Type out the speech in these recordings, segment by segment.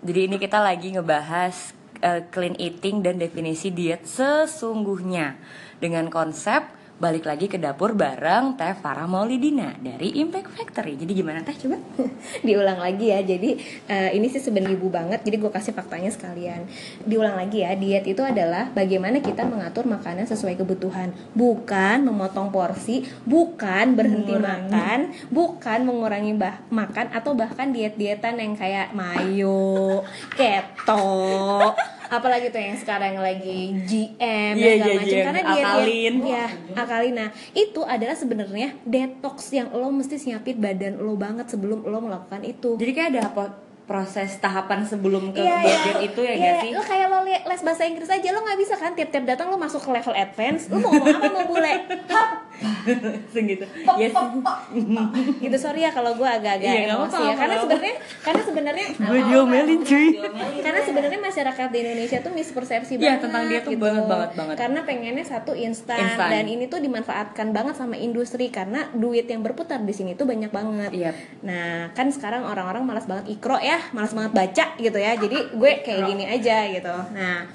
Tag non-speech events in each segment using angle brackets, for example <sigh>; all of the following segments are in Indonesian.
Jadi ini kita lagi ngebahas eh, clean eating dan definisi diet sesungguhnya. Dengan konsep balik lagi ke dapur bareng Teh Farah Maulidina dari Impact Factory. Jadi gimana Teh? Coba? <laughs> diulang lagi ya. Jadi eh, ini sih sebenarnya ibu banget. Jadi gue kasih faktanya sekalian. Diulang lagi ya diet itu adalah bagaimana kita mengatur makanan sesuai kebutuhan. Bukan memotong porsi bukan berhenti makan bukan mengurangi bah makan atau bahkan diet dietan yang kayak mayo keto apalagi tuh yang sekarang lagi GM dan segala iya, macam. Iya, karena diet akalin. ya akalin nah itu adalah sebenarnya detox yang lo mesti siapin badan lo banget sebelum lo melakukan itu Jadi kayak ada apa proses tahapan sebelum ke Iya, diet iya. itu ya Iya, nggak sih? Lo kayak lo les bahasa Inggris aja lo nggak bisa kan tiap-tiap datang lo masuk ke level advance, lo mau ngomong apa mau bule? <laughs> <laughs> Segitu. Yes. gitu sorry ya kalau gue agak-agak Iya, emosi ya karena sebenarnya karena sebenarnya <laughs> Gue diomelin cuy. karena sebenarnya masyarakat di Indonesia tuh mispersepsi Iya, banget tentang dia tuh gitu. banget, banget, banget. Karena pengennya satu instan Instan. dan ini tuh dimanfaatkan banget sama industri karena duit yang berputar di sini tuh banyak banget. Iya. Nah, kan sekarang orang-orang malas banget ikro ya, malas banget baca gitu ya. Jadi gue kayak gini aja gitu. Nah,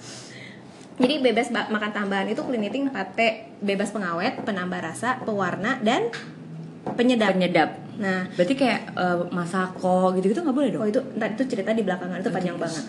jadi bebas ba- makan tambahan itu clean eating 4P, bebas pengawet, penambah rasa, pewarna dan penyedap. Penyedap. Nah, Berarti kayak eh, masako gitu-gitu nggak boleh dong? oh itu ntar itu cerita di belakangan itu panjang banget.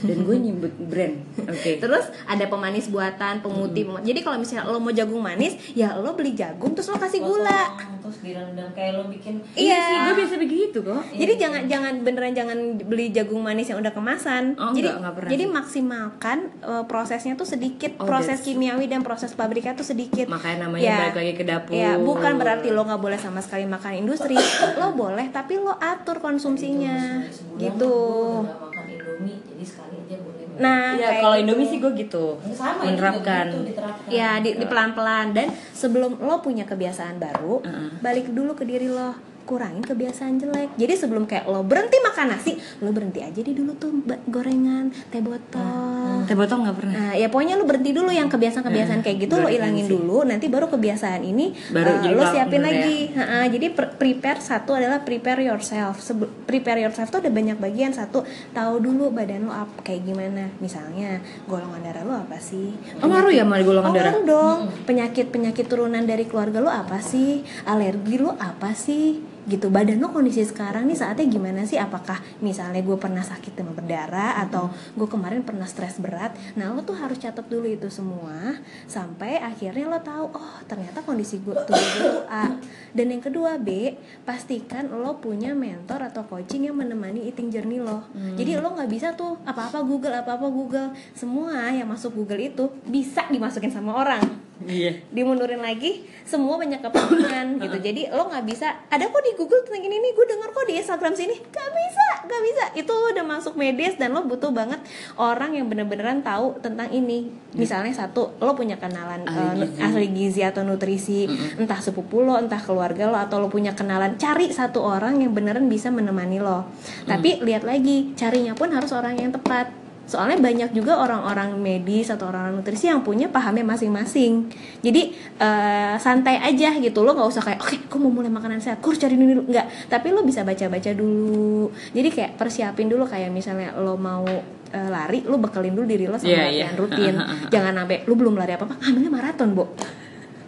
Dan gue nyebut brand. Oke. Terus ada pemanis buatan, pemutih. pemut- Jadi kalau misalnya lo mau jagung manis, ya lo beli jagung terus lo kasih gula. Potong, terus direndam kayak lo bikin Iya. sih, gue biasa begitu kok. Jadi jangan jangan beneran jangan beli jagung manis yang udah kemasan. Oh, jadi enggak, enggak pernah jadi maksimalkan uh, prosesnya tuh sedikit, Oh, proses that's- kimiawi dan proses pabrika tuh sedikit. Makanya namanya Ya. balik lagi ke dapur. Ya, bukan berarti lo nggak boleh sama sekali makan industri. Lo boleh tapi lo atur konsumsinya. Gitu. gue udah makan indomie jadi sekali aja boleh Nah, kayak kalau gitu. Indomie sih gue gitu. sama menerapkan. gitu, diterapkan Ya di, di pelan-pelan dan sebelum lo punya kebiasaan baru, Uh-uh. balik dulu ke diri lo, kurangin kebiasaan jelek. Jadi sebelum kayak lo berhenti makan nasi, lo berhenti aja di dulu tuh gorengan, teh botol. Teh botol nggak pernah. Nah, ya pokoknya lo berhenti dulu yang kebiasaan-kebiasaan kayak gitu lo Gorengan ilangin sih. dulu, nanti baru kebiasaan ini Baru jadi lo siapin bener ya. lagi. Ha-ha, jadi pre- prepare satu adalah prepare yourself. Sebe- prepare yourself tuh ada banyak bagian. Satu, tahu dulu badan lo apa kayak gimana. Misalnya, golongan darah lo apa sih? Oh ngaruh ya sama golongan Oh, darah? dong. Penyakit-penyakit turunan dari keluarga lo apa sih? Alergi lo apa sih? Gitu. Badan lo kondisi sekarang nih saatnya gimana sih? Apakah misalnya gue pernah sakit demam berdarah atau gue kemarin pernah stres berat? Nah, lo tuh harus catat dulu itu semua sampai akhirnya lo tahu, oh, ternyata kondisi gue tubuh gue tuh A. Dan yang kedua, B, pastikan lo punya mentor atau coaching yang menemani eating journey lo. Jadi lo nggak bisa tuh apa-apa Google, apa-apa Google. Semua yang masuk Google itu bisa dimasukin sama orang Iya. dimundurin lagi semua banyak kepentingan <coughs> gitu. Jadi lo nggak bisa ada kok di Google tentang ini nih gue denger kok di Instagram sini. Gak bisa gak bisa. Itu udah masuk medis dan lo butuh banget orang yang bener-beneran tahu tentang ini. Misalnya satu lo punya kenalan Ahli eh, gizi. ahli gizi atau nutrisi entah sepupu lo entah keluarga lo atau lo punya kenalan cari satu orang yang beneran bisa menemani lo. Tapi lihat lagi carinya pun harus orang yang tepat soalnya banyak juga orang-orang medis atau orang-orang nutrisi yang punya pahamnya masing-masing. Jadi eh, santai aja gitu. Lo nggak usah kayak oke gue mau mulai makanan sehat. Gue harus cari ini dulu. Nggak. Tapi lo bisa baca-baca dulu. Jadi kayak persiapin dulu kayak misalnya lo mau eh, lari lo bekelin dulu diri lo sama latihan iya. rutin. <laughs> Jangan sampai lo belum lari apa apa ambilnya maraton bu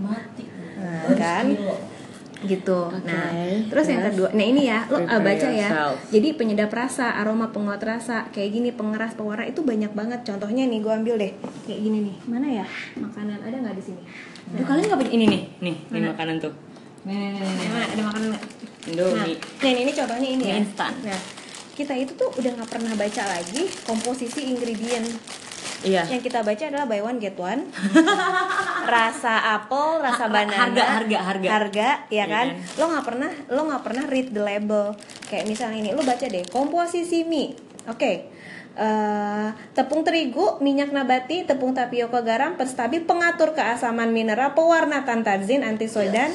mati. Nah, kan? Gitu. Oke, Nah, terus yang terus? kedua, nah ini ya, lo uh, baca ya. Jadi penyedap rasa, aroma penguat rasa, kayak gini pengeras pewarna itu banyak banget. Contohnya nih, gue ambil deh, kayak gini nih. Mana ya makanan ada nggak di sini? Duh, kalian nggak punya ini nih, nih, ini makanan tuh. nih nih nih, nih. Mana ada makanan nggak? Nah, Indomie. nah ini contohnya ini ya. Instan. Nah, kita itu tuh udah nggak pernah baca lagi komposisi ingredient. Iya. Yang kita baca adalah buy one get one. <laughs> rasa apel, rasa banana, harga, harga, harga. harga, ya kan? Lo nggak pernah, lo nggak pernah read the label. Kayak misalnya ini, lo baca deh komposisi mie. Oke. Eh, tepung terigu, minyak nabati, tepung tapioka, garam, penstabil, pengatur keasaman mineral, pewarna tantazin, antisoidan,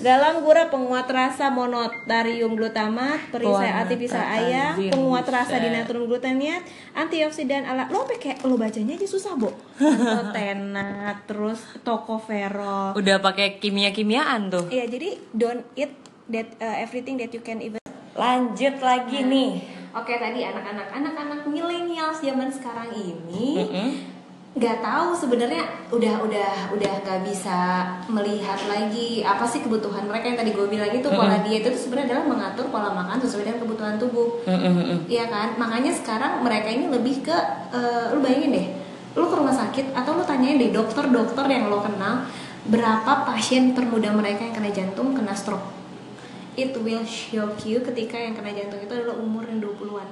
galam gula penguat rasa monotarium glutamat, perisai artifisa tantazin, ayam, penguat rasa buset. dinatrun glutamiat, antioksidan ala lo kayak lo bacanya aja susah, Bo. Pantotenat, <laughs> terus tocopherol. Udah pakai kimia-kimiaan tuh. Iya, jadi don't eat that uh, everything that you can even Lanjut lagi nih. oke tadi anak-anak anak-anak milenial zaman sekarang ini Mm-mm. Nggak tahu sebenarnya udah udah udah nggak bisa melihat lagi apa sih kebutuhan mereka yang tadi gue bilang itu pola diet itu sebenarnya adalah mengatur pola makan sesuai dengan kebutuhan tubuh. Mm-mm, mm-mm. Iya kan? Makanya sekarang mereka ini lebih ke eh, lu bayangin deh lu ke rumah sakit atau lu tanyain deh dokter-dokter yang lo kenal berapa pasien termuda mereka yang kena jantung kena stroke? It will shock you ketika yang kena jantung itu adalah umur yang 20-an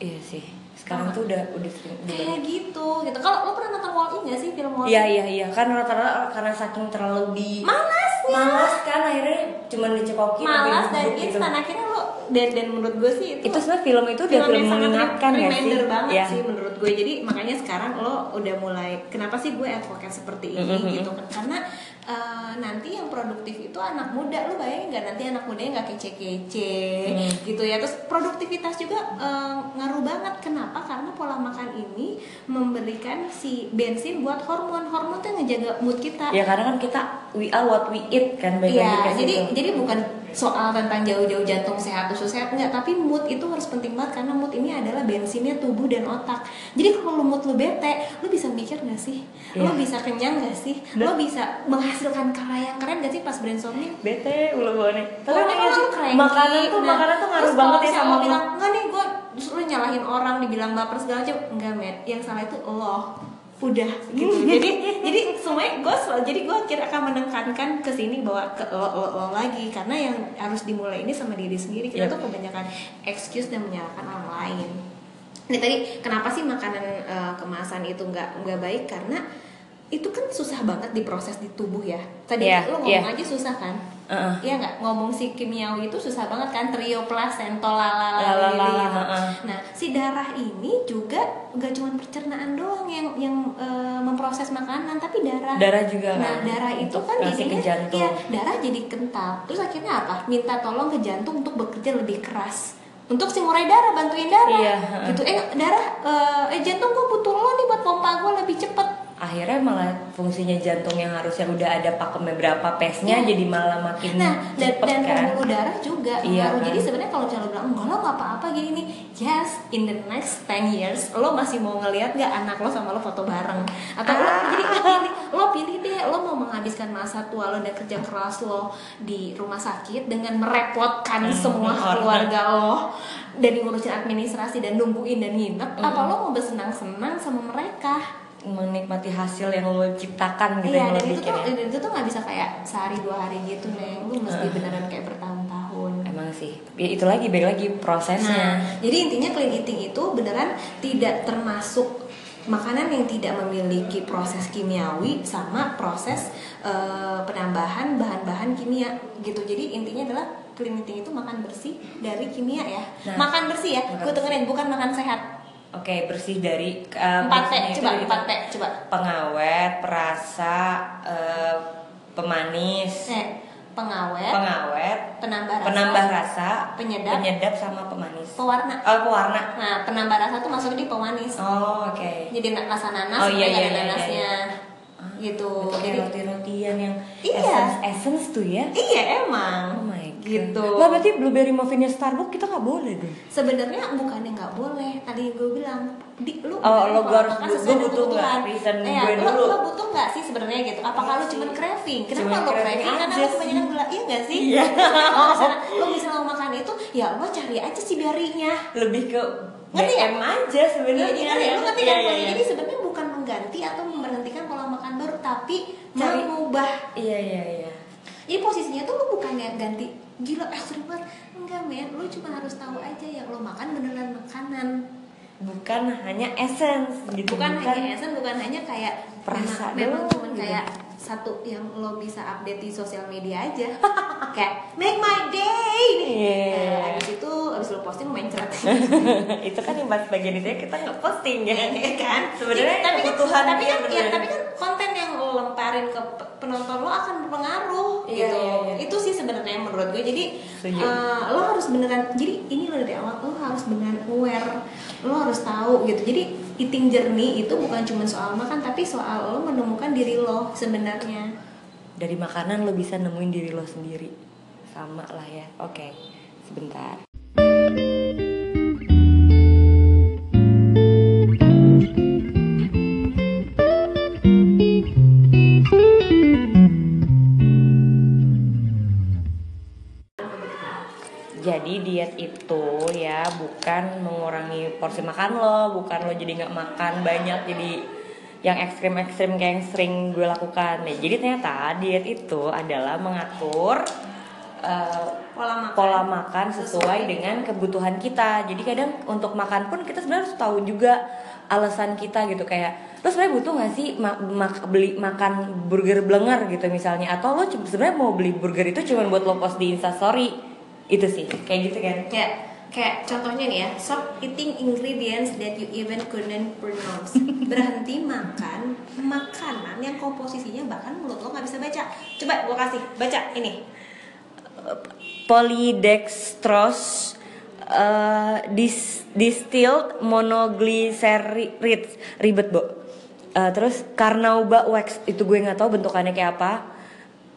Iya sih. Sekarang tuh udah udah sering udah kayak gitu gitu. Kalau lo pernah nonton Wall-E nggak sih film Wall-E? Iya iya iya. Kan rata-rata karena saking terlalu di malasnya malas kan akhirnya cuma dicekokin malas dan gitu. instan. Akhirnya lo dan dan menurut gue sih itu Itu sebenarnya film itu udah film yang sangat mengingatkan ya sih. banget Iya. sih menurut gue. Jadi makanya sekarang lo udah mulai kenapa sih gue advocate seperti ini Mhm. gitu kan? Karena eh, nanti yang produktif itu anak muda. Lo bayangin nggak nanti anak mudanya nggak kece-kece Hmm. gitu ya? Terus produktivitas juga eh, ngaruh banget. Kenapa? Karena pola makan ini memberikan si bensin buat hormon. Hormon tuh yang ngejaga mood kita. Ya karena kan kita we are what we eat kan Iya, jadi jadi bukan soal tentang jauh-jauh jantung sehat usus sehat enggak, tapi mood itu harus penting banget karena mood ini adalah bensinnya tubuh dan otak. Jadi kalau lu mood lu bete, lu bisa mikir gak sih? Lu Iya. bisa kenyang gak sih? Lu bisa menghasilkan karya yang keren gak sih pas brainstorming? bete ulu nih. Tapi sih lu cranky, makanan tuh nah, makanan tuh ngaruh terus banget ya sama lo bilang enggak nih gue justru nyalahin orang dibilang baper segala macam enggak met yang salah itu lo udah gitu. Jadi jadi semuanya gue selalu jadi gue akhirnya akan menekankan ke sini bahwa ke lo, lo, lo lagi. Karena yang harus dimulai ini sama diri sendiri. Kita Yep. tuh kebanyakan excuse dan menyalahkan orang lain. Ini tadi kenapa sih makanan eh, kemasan itu nggak nggak baik? Karena itu kan susah banget diproses di tubuh ya. Tadi Iya, lo ngomong iya. aja susah kan Heeh. Iya nggak ngomong si kimiawi itu susah banget kan trio placenta lalala Lalalala, heeh. Nah si darah ini juga nggak cuma pencernaan doang yang yang eh, memproses makanan tapi darah. Darah juga Nah kan? darah itu kan ke jadinya jantung. iya darah jadi kental. Terus akhirnya apa? Minta tolong ke jantung untuk bekerja lebih keras. Untuk si ngurai darah bantuin darah. Iya. Gitu eh darah eh, eh jantung gue butuh lo nih buat pompa gue lebih cepet. Akhirnya malah fungsinya jantung yang harusnya udah ada pakemnya berapa pesnya jadi malah makin Nah, dan, cepet dan kan darah juga Iya, ngaruh. kan? Jadi sebenarnya kalau misalnya lo bilang enggak lo nggak apa-apa gini nih, yes, in the next 10 years lo masih mau ngelihat nggak anak lo sama lo foto bareng atau lo Ah. jadi lo pilih, lo pilih deh lo mau menghabiskan masa tua lo dan kerja keras lo di rumah sakit dengan merepotkan semua Hmm, <laughs> orang. keluarga lo dari ngurusin administrasi dan nungguin dan nginep apa Hmm. lo mau bersenang-senang sama mereka menikmati hasil yang lo ciptakan gitu Iya, yang lo dan itu tuh ya. dan itu tuh nggak bisa kayak sehari dua hari gitu neng, lu mesti beneran kayak bertahun-tahun. emang sih ya, itu lagi balik lagi Nah, prosesnya jadi intinya clean eating itu beneran tidak termasuk makanan yang tidak memiliki proses kimiawi sama proses eh, penambahan bahan-bahan kimia gitu. Jadi intinya adalah clean eating itu makan bersih dari kimia ya. Nah, makan bersih ya. Gue dengerin bukan makan sehat. Oke bersih dari uh, Empat itu coba empat P, coba. pengawet perasa eh, pemanis Eh, pengawet, pengawet penambah rasa, penambah rasa penyedap, penyedap sama pemanis pewarna. oh pewarna Nah, penambah rasa tuh masuk di pemanis. oh oke Jadi na- rasa nanas, Oh, iya, nggak iya, ada iya, nanasnya. Gitu. Itu kayak Jadi roti-rotian yang Iya. essence, essence tuh ya iya emang. Oh my. Gitu. Lah berarti blueberry muffinnya Starbucks kita nggak boleh dong. Sebenarnya bukannya nggak boleh. Tadi gue bilang, di lu Oh, lo gua harus- dengan butuh nggak? Reason Iya, gue lo, dulu. lo butuh nggak sih sebenarnya gitu? Apakah lo cuma craving? Kenapa Cuman lo craving? Karena lo kebanyakan sih. gula, iya nggak sih? Iya. <laughs> Kalau lo misalnya mau makan itu, ya lo cari aja si berry-nya. Lebih ke Ngerti? BM aja Iya, sebenarnya. jadi lo ngerti Iya, kan? iya, Jadi- iya. Jadi sebenarnya bukan mengganti atau memberhentikan pola makan baru, tapi mengubah Iya iya iya. Jadi posisinya tuh lu bukan yang ganti gila ekstrim banget enggak men lu cuma harus tahu aja yang lo makan beneran makanan Bukan hanya essence gitu. bukan hanya esen bukan hanya kayak Perasa memang, cuma gitu. kayak satu yang lo bisa update di sosial media aja <laughs> kayak make my day nih Iya. Eh, abis itu abis lo posting lo main cerat <laughs> itu kan yang bagian itu ya kita nggak posting ya. Iya kan Sebenarnya tapi kan kebutuhan tapi kan ya, tapi kan konten yang lo lemparin ke penonton lo akan berpengaruh Iya, gitu iya, iya. itu sih sebenarnya menurut gue jadi eh, lo harus beneran jadi ini lo dari awal lo harus beneran aware lo harus tahu gitu jadi eating journey itu bukan cuma soal makan tapi soal lo menemukan diri lo sebenarnya Dari makanan lo bisa nemuin diri lo sendiri. Sama lah ya. Oke. Sebentar. Bukan mengurangi porsi makan lo bukan lo jadi nggak makan banyak jadi yang ekstrim-ekstrim kayak yang sering gue lakukan. Nih jadi ternyata diet itu adalah mengatur uh, Pola makan. pola makan sesuai dengan kebutuhan kita. Jadi kadang untuk makan pun kita sebenarnya harus tahu juga alasan kita gitu. Kayak lo sebenarnya butuh nggak sih ma- mak- beli makan burger blenger? gitu misalnya. Atau lo sebenarnya mau beli burger itu cuma buat lo post di instastory itu sih kayak gitu kan. Kayak kayak contohnya nih ya, stop eating ingredients that you even couldn't pronounce. <laughs> Berhenti makan makanan yang komposisinya bahkan mulut lo nggak bisa baca. Coba gua kasih baca ini. polydextrose uh, dis, distilled monoglyceride ribet bo Uh, terus carnauba wax itu gue nggak tahu bentukannya kayak apa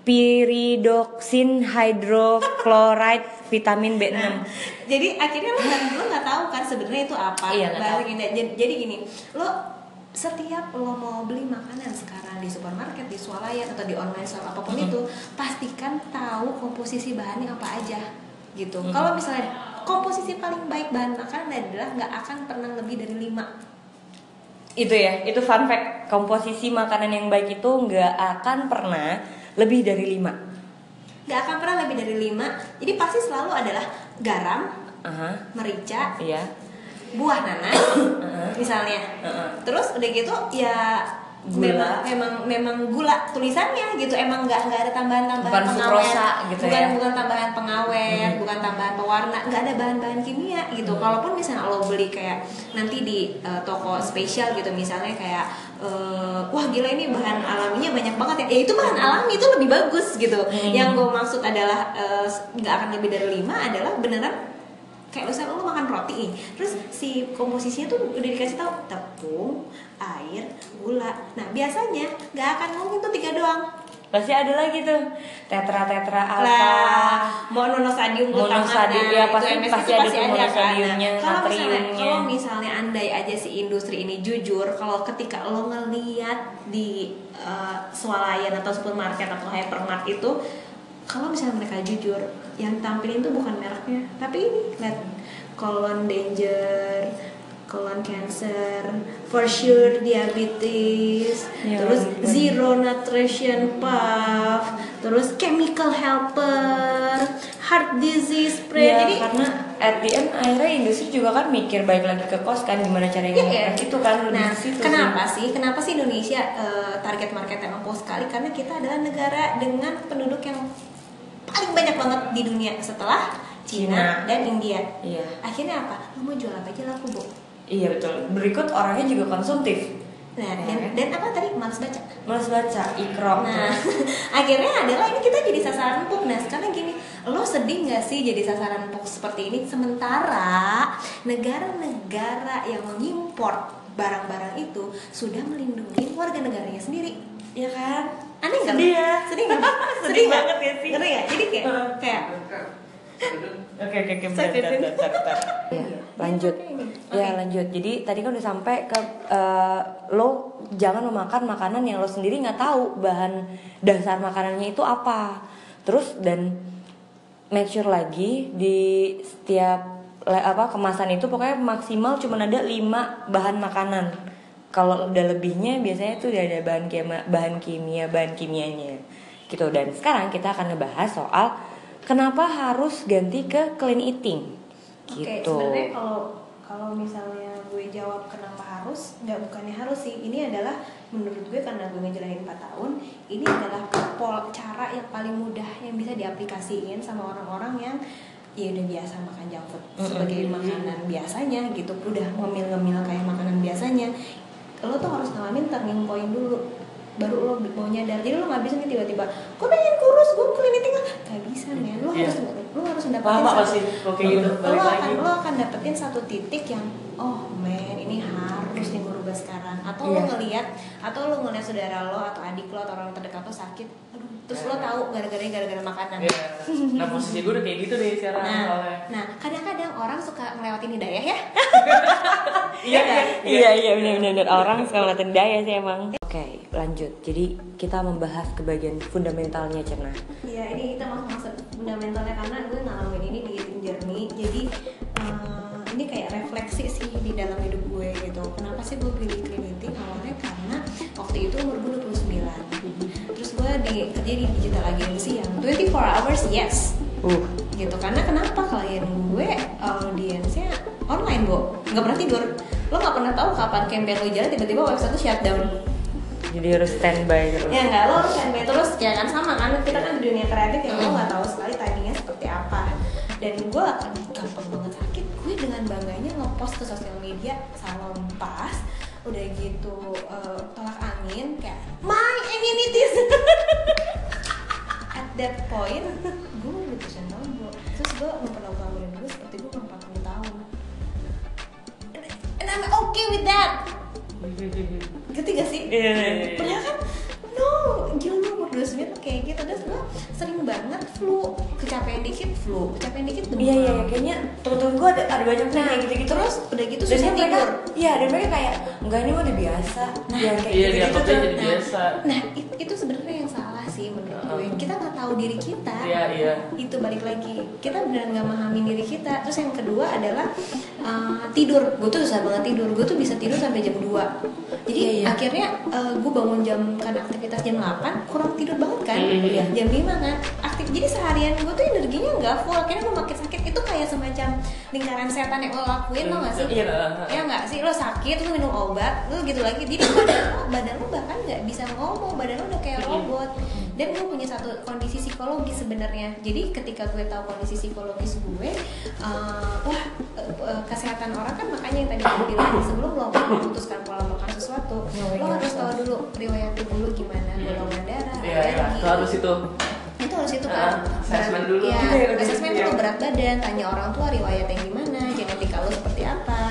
pyridoxine hydrochloride vitamin B6 Jadi akhirnya lo nggak lo nggak tahu kan sebenarnya itu apa. Iya. Indah. Jadi, jadi gini, lo setiap lo mau beli makanan sekarang di supermarket, di swalayan atau di online shop apa pun itu, pastikan tahu komposisi bahannya apa aja gitu. Kalau misalnya komposisi paling baik bahan makanan adalah nggak akan pernah lebih dari 5 itu ya itu fun fact komposisi makanan yang baik itu nggak akan pernah lebih dari lima. Nggak akan pernah lebih dari 5 jadi pasti selalu adalah garam Aha, merica iya. buah nanas Heeh. misalnya. Heeh. terus udah gitu ya Gula. memang memang memang gula tulisannya gitu. Emang nggak nggak ada tambahan-tambahan Bukan pengawet. gitu bukan ya. bukan tambahan pengawet bukan tambahan pewarna. Nggak ada bahan-bahan kimia gitu. Kalaupun misalnya lo beli kayak nanti di eh, toko spesial gitu misalnya kayak eh, wah gila ini bahan alaminya banyak banget ya. Ya itu bahan alami itu lebih bagus gitu. Yang gue maksud adalah eh, nggak akan lebih dari lima adalah beneran kayak misalnya lo makan roti nih. Terus si komposisinya tuh udah dikasih tahu tepung air gula. Nah biasanya nggak akan mungkin tuh tiga doang. Pasti ada lagi tuh. Tetra tetra apa? Lah monosodium ya, itu pasti- MSG pasti itu ada tuh kan. monosodiumnya, Nah, kalau misalnya kalau misalnya andai aja si industri ini jujur kalau ketika lo ngeliat di uh, swalayan atau supermarket atau hypermart itu kalau misalnya mereka jujur yang tampilin tuh bukan mereknya tapi ini lihat colon danger colon cancer for sure diabetes Ya, terus gitu. zero nutrition puff terus chemical helper heart disease spray Ya, jadi karena at the end akhirnya industri juga kan mikir baik lagi ke kos kan gimana caranya Iya, iya. itu kan lebih Nah, situ kenapa sih? Kenapa sih Indonesia eh, target market yang empuk sekali? Karena kita adalah negara dengan penduduk yang paling banyak banget di dunia setelah Cina, Cina. dan India. Iya. Akhirnya apa? Lo mau jual apa aja laku, Bu. iya betul berikut orangnya juga konsumtif Nah, Iya. dan, dan apa tadi? Males baca. males baca ikrok Nah, <laughs> akhirnya adalah ini kita jadi sasaran empuk. Nah, sekarang gini, lo sedih nggak sih jadi sasaran empuk seperti ini? Sementara negara-negara yang mengimpor barang-barang itu sudah melindungi warga negaranya sendiri, ya kan? Aneh nggak? Sedih ya. Sedih nggak? <laughs> Sedih banget ya sih. Ngeri ya? Jadi kayak, kayak Oke oke oke Saya bentar, pimpin. bentar, bentar, bentar. <laughs> Ya, lanjut. Oke. Ya lanjut. Jadi tadi kan udah sampai ke eh, lo jangan memakan makanan yang lo sendiri nggak tahu bahan dasar makanannya itu apa. Terus dan make sure lagi di setiap apa kemasan itu pokoknya maksimal cuma ada 5 bahan makanan. Kalau udah lebihnya biasanya tuh udah ada bahan kimia, bahan kimia, bahan kimianya. Gitu dan sekarang kita akan ngebahas soal kenapa harus ganti ke clean eating. Oke, Gitu. sebenarnya kalau kalau misalnya gue jawab kenapa harus, nggak bukannya harus sih. Ini adalah menurut gue karena gue ngejalanin 4 tahun, ini adalah pol cara yang paling mudah yang bisa diaplikasiin sama orang-orang yang ya udah biasa makan junk food sebagai makanan biasanya gitu, udah ngemil-ngemil kayak makanan biasanya. Lo tuh harus ngalamin turning point dulu. Baru lo mau nyadar. Jadi lo nggak bisa nih tiba-tiba gue pengen kurus? Gue clean eating lah nggak bisa men. Lo Iya. harus lo harus mendapatkan Lama satu- kayak gitu. Lo balik akan lagi. lo akan dapetin satu titik yang oh men ini harus nih gue rubah sekarang. Atau Iya. lo ngelihat atau lo ngelihat saudara lo atau adik lo atau orang terdekat lo sakit terus lo tahu gara-gara gara-gara makanan Iya. Nah posisi gue udah kayak gitu deh sekarang nah soalnya. nah kadang-kadang orang suka ngelewatin hidayah ya <laughs> Iya iya. Iya iya benar-benar orang suka ngeliatin daya sih emang. Oke lanjut. Jadi kita membahas ke bagian fundamentalnya Cerna. Iya ini kita masuk masuk fundamentalnya karena gue ngalamin ini di eating journey jadi eh, ini kayak refleksi sih di dalam hidup gue gitu kenapa sih gue pilih clean eating awalnya karena waktu itu umur gue 29 terus gue di kerja di digital agency yang 24 hours yes. Uh, gitu karena kenapa klien gue audiensnya online bu nggak pernah tidur lo nggak pernah tahu kapan campaign lo jalan tiba-tiba website tuh shutdown jadi harus standby terus. ya nggak lo harus standby terus ya kan? Sama kan? Kita kan di dunia kreatif ya lo nggak tahu sekali timingnya seperti apa. Dan gue akan gampang banget sakit gue dengan bangganya ngepost ke sosial media salon pas udah gitu eh, tolak angin kayak my that point <laughs> gue tahun bro terus gue memperlakukan gue seperti gue umur 40 tahun. And I'm okay with that. <laughs> Ngerti gak sih? Iya, iya, iya. Padahal kan? No, gila lu umur 29 kayak gitu. Terus gue sering banget flu Kecapean dikit flu, kecapean dikit demam. Iya iya kayaknya temen-temen gue ada ada banyak Nah, kayak gitu-gitu. Terus udah gitu dan susah mereka tidur. iya dan mereka kayak enggak ini udah biasa. Nah, yang kayak Iya, gitu-gitu tuh. jadi Nah, biasa. Nah, it- itu sebenarnya yang salah sih menurut gue Kita nggak tahu diri kita Iya, iya. itu balik lagi. Kita beneran nggak memahami diri kita. Terus yang kedua adalah uh, tidur. Gue tuh susah banget tidur. Gue tuh bisa tidur sampai jam 2 jadi Iya, iya. akhirnya uh, gue bangun jam kan aktivitas jam 8 kurang tidur banget kan? Mhm. Iya. jam 5 kan? Aktif. Jadi seharian gue tuh energinya nggak full. Akhirnya gue makin sakit. Itu kayak semacam lingkaran setan yang lo lakuin lo nggak sih? Iya. ya nggak sih? Lo sakit lo minum obat lo gitu lagi. Jadi badan lo badan lo bahkan nggak bisa ngomong. Badan lo udah kayak robot dan gue punya satu kondisi psikologis sebenarnya jadi ketika gue tahu kondisi psikologis gue uh, wah uh, uh, kesehatan orang kan makanya yang tadi gue bilang sebelum lo memutuskan pola makan sesuatu lo harus tahu dulu riwayat tubuh lo gimana golongan darah Iya, iya. alergi. Itu harus itu. itu harus itu kan Ah, assessment Berat- dulu. ya Iya, iya, assessment iya. dulu berat badan tanya orang tua riwayatnya gimana genetika lo seperti apa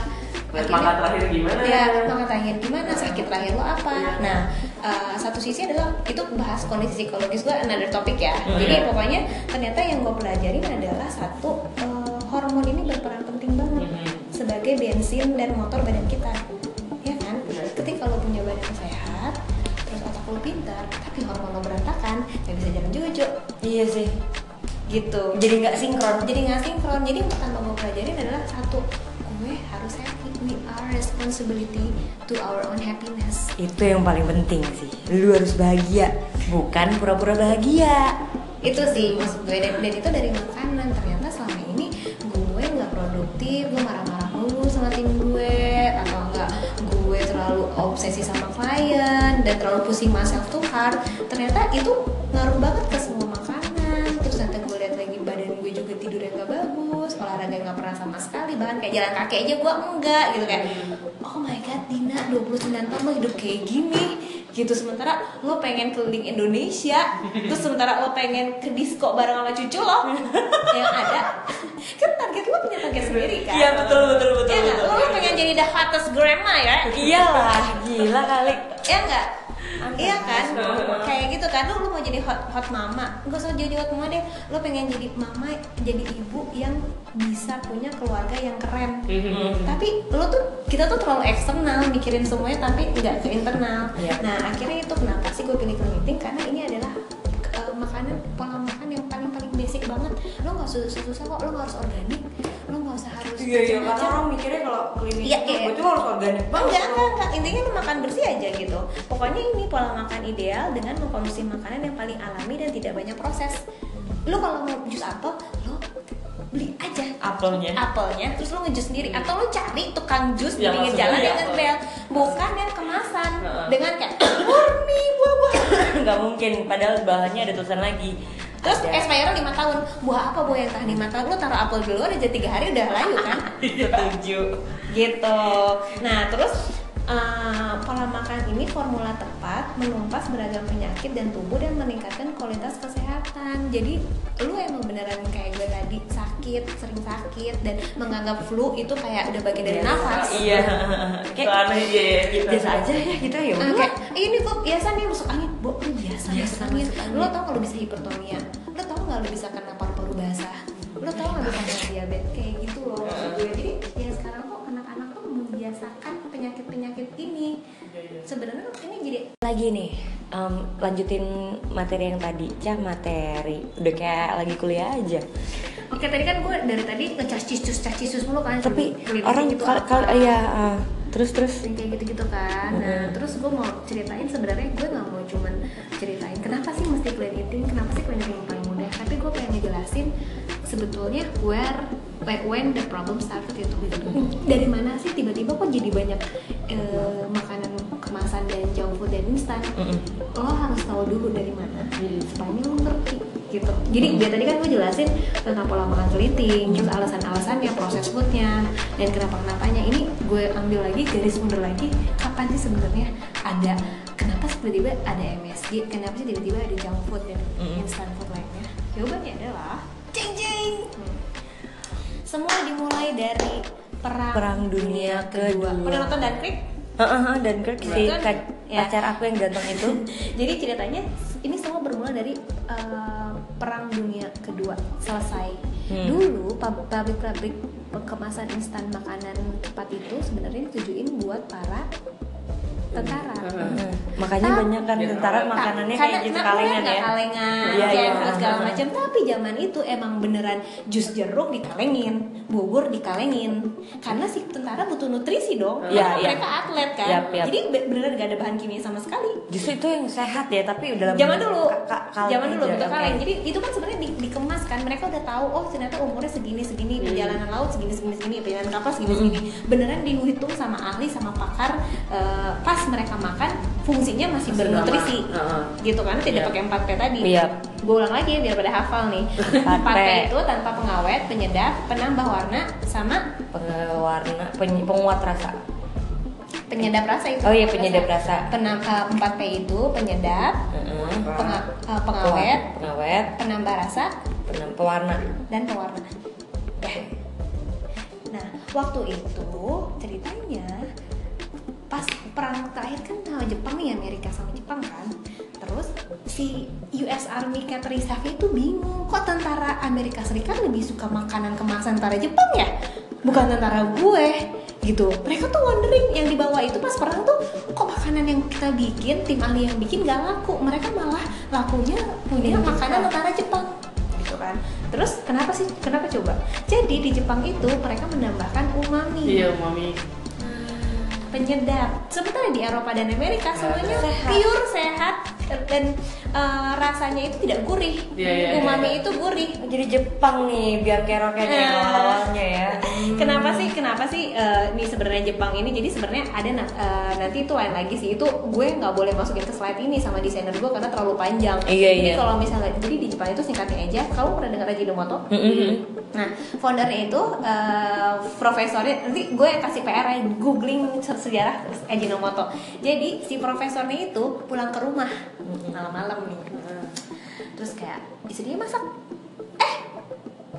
Makan terakhir gimana? ya makan terakhir. Gimana? Sakit terakhir lo apa? Iya. nah uh, satu sisi adalah itu bahas kondisi psikologis gue another topik ya. Hmm, jadi pokoknya ternyata yang gue pelajarin adalah satu uh, hormon ini berperan penting banget Mhm. sebagai bensin dan motor badan kita. Ya kan? Iya. ketika lo punya badan sehat terus otak lo pintar tapi hormon lo berantakan nggak bisa jalan jujuk. Iya sih. Gitu. Jadi nggak sinkron. Jadi nggak sinkron. Jadi yang pertama gue pelajarin adalah satu gue harus happy we are responsibility to our own happiness. Itu yang paling penting sih. Lu harus bahagia bukan pura-pura bahagia. Itu sih maksud gue. Dan, dan itu dari makanan. Ternyata selama ini gue nggak produktif gue marah-marah mulu sama tim gue atau enggak gue terlalu obsesi sama klien dan terlalu pusing myself to heart ternyata itu ngaruh banget ke nggak pernah sama sekali bahkan kayak jalan kaki aja gue enggak gitu kayak oh my god Dina 29 tahun lo hidup kayak gini gitu. Sementara lo pengen keliling Indonesia terus sementara lo pengen ke disco bareng sama cucu lo <laughs> yang ada. Kan target lo punya target sendiri kan? Iya betul betul betul ya nggak? betul. lo, lo pengen jadi the hottest grandma ya? Iyalah gila kali. Ya nggak Iya kan, kayak gitu kan, lu, lu mau jadi hot hot mama, nggak usah jadi hot mama deh, lu pengen jadi mama, jadi ibu yang bisa punya keluarga yang keren. Tapi lu tuh kita tuh terlalu eksternal mikirin semuanya tapi nggak ke internal. Iya. Nah akhirnya itu kenapa sih gue pilih eating karena ini adalah banget. Lo nggak susah susah kok, lo harus organik, lo nggak usah harus iya iya karena orang mikirnya kalau klinik Iya, itu iya. lo harus organik banget Enggak, enggak, enggak. Intinya lu makan bersih aja gitu. Pokoknya ini pola makan ideal dengan mengkonsumsi makanan yang paling alami dan tidak banyak proses. Lu kalau mau jus apel, lu beli aja apelnya apelnya terus lu ngejus sendiri atau lu cari tukang jus di pinggir jalan yang ngebel bukan yang kemasan Heeh. dengan kayak <coughs> murni buah-buah nggak mungkin padahal bahannya ada tulisan lagi terus Ada. expired lima tahun buah apa buah yang tahan lima tahun lu taruh apel dulu aja tiga hari udah layu kan <laughs> setuju gitu. Nah terus uh, pola makan ini formula tepat menumpas beragam penyakit dan tubuh dan meningkatkan kualitas kesehatan. Jadi lu emang beneran kayak gue tadi sakit, sering sakit dan menganggap flu itu kayak udah bagian dari nafas. iya Itu aneh aja ya kita. biasa aja ya gitu ya kayak "Eh, ini kok biasa nih masuk angin, bu, lu biasa, Biasa masuk angin. Lo tau kalau bisa hipertonia, lo tau nggak lo bisa kena paru-paru basah, lo tau nggak bisa kena diabetes kayak gitu loh maksud gue. Jadi ya sekarang kok anak-anak tuh membiasakan penyakit-penyakit ini. Sebenarnya ini jadi lagi nih em, lanjutin materi yang tadi cah materi udah kayak lagi kuliah aja Oke tadi kan gue dari tadi ngecas cisus cas cisus mulu kan. Tapi Clean orang eating itu kal kal- iya ah. terus terus yang kayak gitu-gitu kan. Nah, terus gue mau ceritain sebenarnya gue nggak mau cuman ceritain kenapa sih mesti clean eating, kenapa sih clean eating yang paling mudah. Tapi gue pengen ngejelasin sebetulnya where when the problem started gitu. Dari mana sih tiba-tiba kok jadi banyak eh, makanan kemasan dan junk food dan instan? Lo harus tahu dulu dari mana supaya lo ngerti gitu. Jadi biar tadi kan gue jelasin tentang pola makan keliting, terus alasan-alasannya, proses foodnya, dan kenapa kenapanya. Ini gue ambil lagi garis mundur lagi. Kapan sih sebenarnya ada kenapa sih tiba-tiba ada MSG? Kenapa sih tiba-tiba ada junk food dan instant food lainnya? Jawabannya adalah jeng jeng. Semua dimulai dari perang, Perang Dunia Kedua. Pernah nonton Dunkirk? Heeh, dan Kirk si Kan, ka- ya. pacar aku yang ganteng itu <laughs> Jadi ceritanya ini semua bermula dari uh, perang dunia kedua selesai. Hmm. Dulu pab- pabrik-pabrik kemasan instan makanan cepat itu sebenarnya ditujuin buat para tentara. Makanya Tapi- banyak kan tentara Tak- makanannya karena- kayak gitu kalengan ya. kalengan Iya, kayak iya. segala macam. Tapi zaman itu emang beneran jus jeruk dikalengin bubur dikalengin. Karena si tentara butuh nutrisi dong Iya, karena iya. mereka atlet kan. Yap, yap. jadi be- beneran gak ada bahan kimia sama sekali. Justru itu yang sehat ya tapi udah zaman dulu zaman dulu betul kaleng. Jadi itu kan sebenarnya di- dikemas kan. Mereka udah tahu oh ternyata umurnya segini segini perjalanan laut segini segini segini perjalanan kapal segini segini. Beneran dihitung sama ahli sama pakar eh, pas mereka makan fungsinya masih Masih bernutrisi lama. Heeh. gitu kan tidak Iya. pakai 4P tadi Iya. gue ulang lagi ya biar pada hafal nih 4P. 4P itu tanpa pengawet penyedap penambah warna sama pengewarna peny- penguat rasa penyedap rasa itu Oh iya, penyedap rasa. Penam, eh, 4P itu penyedap Heeh. penga- eh, pengawet pengawet penambah rasa penam- pewarna dan pewarna. Ya. Nah, waktu itu ceritanya pas perang terakhir kan sama Jepang nih Amerika sama Jepang kan. Terus si US Army Catering Staff itu bingung kok tentara Amerika Serikat lebih suka makanan kemasan tentara Jepang ya, bukan tentara gue gitu. Mereka tuh wondering yang dibawa itu pas perang tuh kok makanan yang kita bikin tim ahli yang bikin gak laku, mereka malah lakunya punya makanan tentara Jepang gitu kan terus kenapa sih kenapa coba jadi di Jepang itu mereka menambahkan umami Iya, mami. Penyedap. Sementara di Eropa dan Amerika semuanya pure sehat dan eh, rasanya itu tidak gurih Iya, iya, iya. umami itu gurih jadi Jepang nih keroknya Eh. awalnya ya <laughs> Kenapa sih? Kenapa sih eh, nih sebenarnya Jepang ini? Jadi sebenarnya ada eh, nanti itu lain lagi sih. Itu gue nggak boleh masukin ke slide ini sama desainer gue karena terlalu panjang. Iya, jadi iya. kalau misalnya jadi di Jepang itu singkatnya aja. Kamu pernah dengar Ajinomoto? Mm-mm. Nah, foundernya itu eh, profesornya nanti gue kasih PR aja, googling se- sejarah Ajinomoto. Jadi si profesornya itu pulang ke rumah malam-malam nih. Terus kayak istrinya masak. Eh,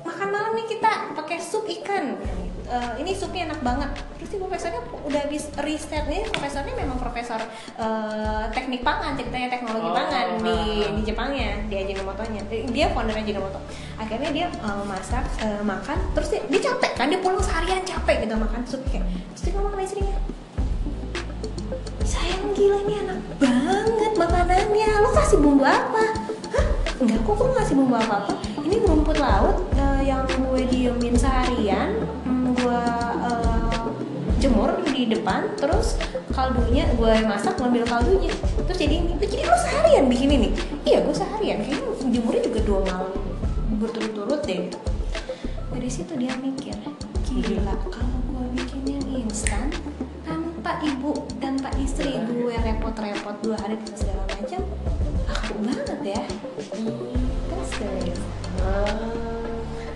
makan malam nih kita pakai sup ikan. Eh, ini supnya enak banget. Terus si profesornya udah habis riset nih profesornya memang profesor eh, teknik pangan ceritanya teknologi Oh, pangan di ah. di Jepangnya di Ajinomoto-nya. Dia founder Ajinomoto. Akhirnya dia eh, masak eh, makan terus dia, dia capek kan dia pulang seharian capek gitu makan sup kayak. Terus dia ngomong sama istrinya, sayang gila ini enak banget makanannya. Lo kasih bumbu apa? Hah? Enggak kok gue nggak kasih bumbu apa apa ini rumput laut eh, yang gue diemin seharian mm, gue eh, jemur di depan terus kaldunya gue masak ngambil kaldunya. Terus jadi ini. Jadi lo seharian bikin ini? Iya gue seharian. Kayaknya jemurnya juga dua malam. Berturut-turut deh. Dari situ dia mikir gila kalau gue bikin yang instan tanpa ibu tanpa istri gue repot-repot dua hari terus segala macam aku banget ya. That's the reason